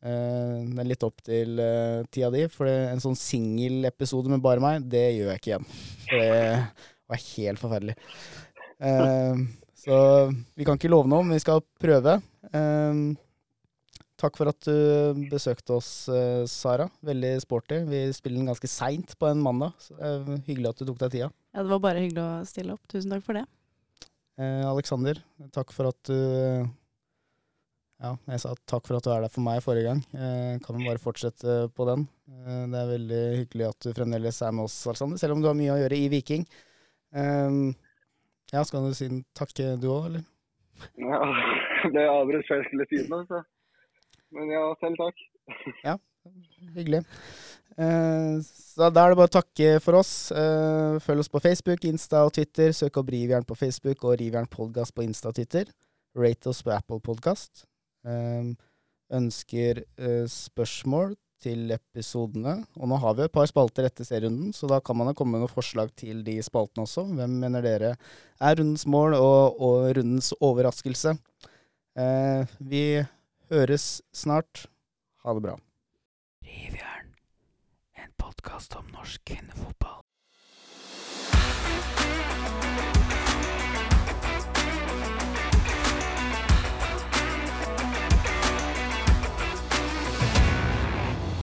Eh, det er litt opp til eh, tida di, for en sånn singelepisode med bare meg, det gjør jeg ikke igjen. For det var helt forferdelig. Uh, så vi kan ikke love noe, men vi skal prøve. Uh, Takk for at du besøkte oss, eh, Sara. Veldig sporty. Vi spiller den ganske seint på en mandag. Så det hyggelig at du tok deg tida. Ja, det var bare hyggelig å stille opp. Tusen takk for det. Eh, Alexander, takk for at du Ja, jeg sa takk for at du er der for meg forrige gang. Eh, kan vi bare fortsette på den. Eh, det er veldig hyggelig at du fremdeles er med oss, Alexander, selv om du har mye å gjøre i Viking. Eh, ja, skal du si en takke du òg, eller? ja. Det avbrøt skulle si noe, så. Men ja, selv takk. Ja, Hyggelig. Eh, så da er det bare å takke for oss. Eh, følg oss på Facebook, Insta og Twitter. Søk opp Rivjern på Facebook og Rivjern Podcast på Insta og Twitter. Rate oss på Apple Podcast. Ønsker eh, spørsmål til episodene. Og nå har vi et par spalter etter serierunden, så da kan man komme med noen forslag til de spaltene også. Hvem mener dere er rundens mål og, og rundens overraskelse? Eh, vi høres snart. Ha det bra. Rivjern, en podkast om norsk kvinnefotball.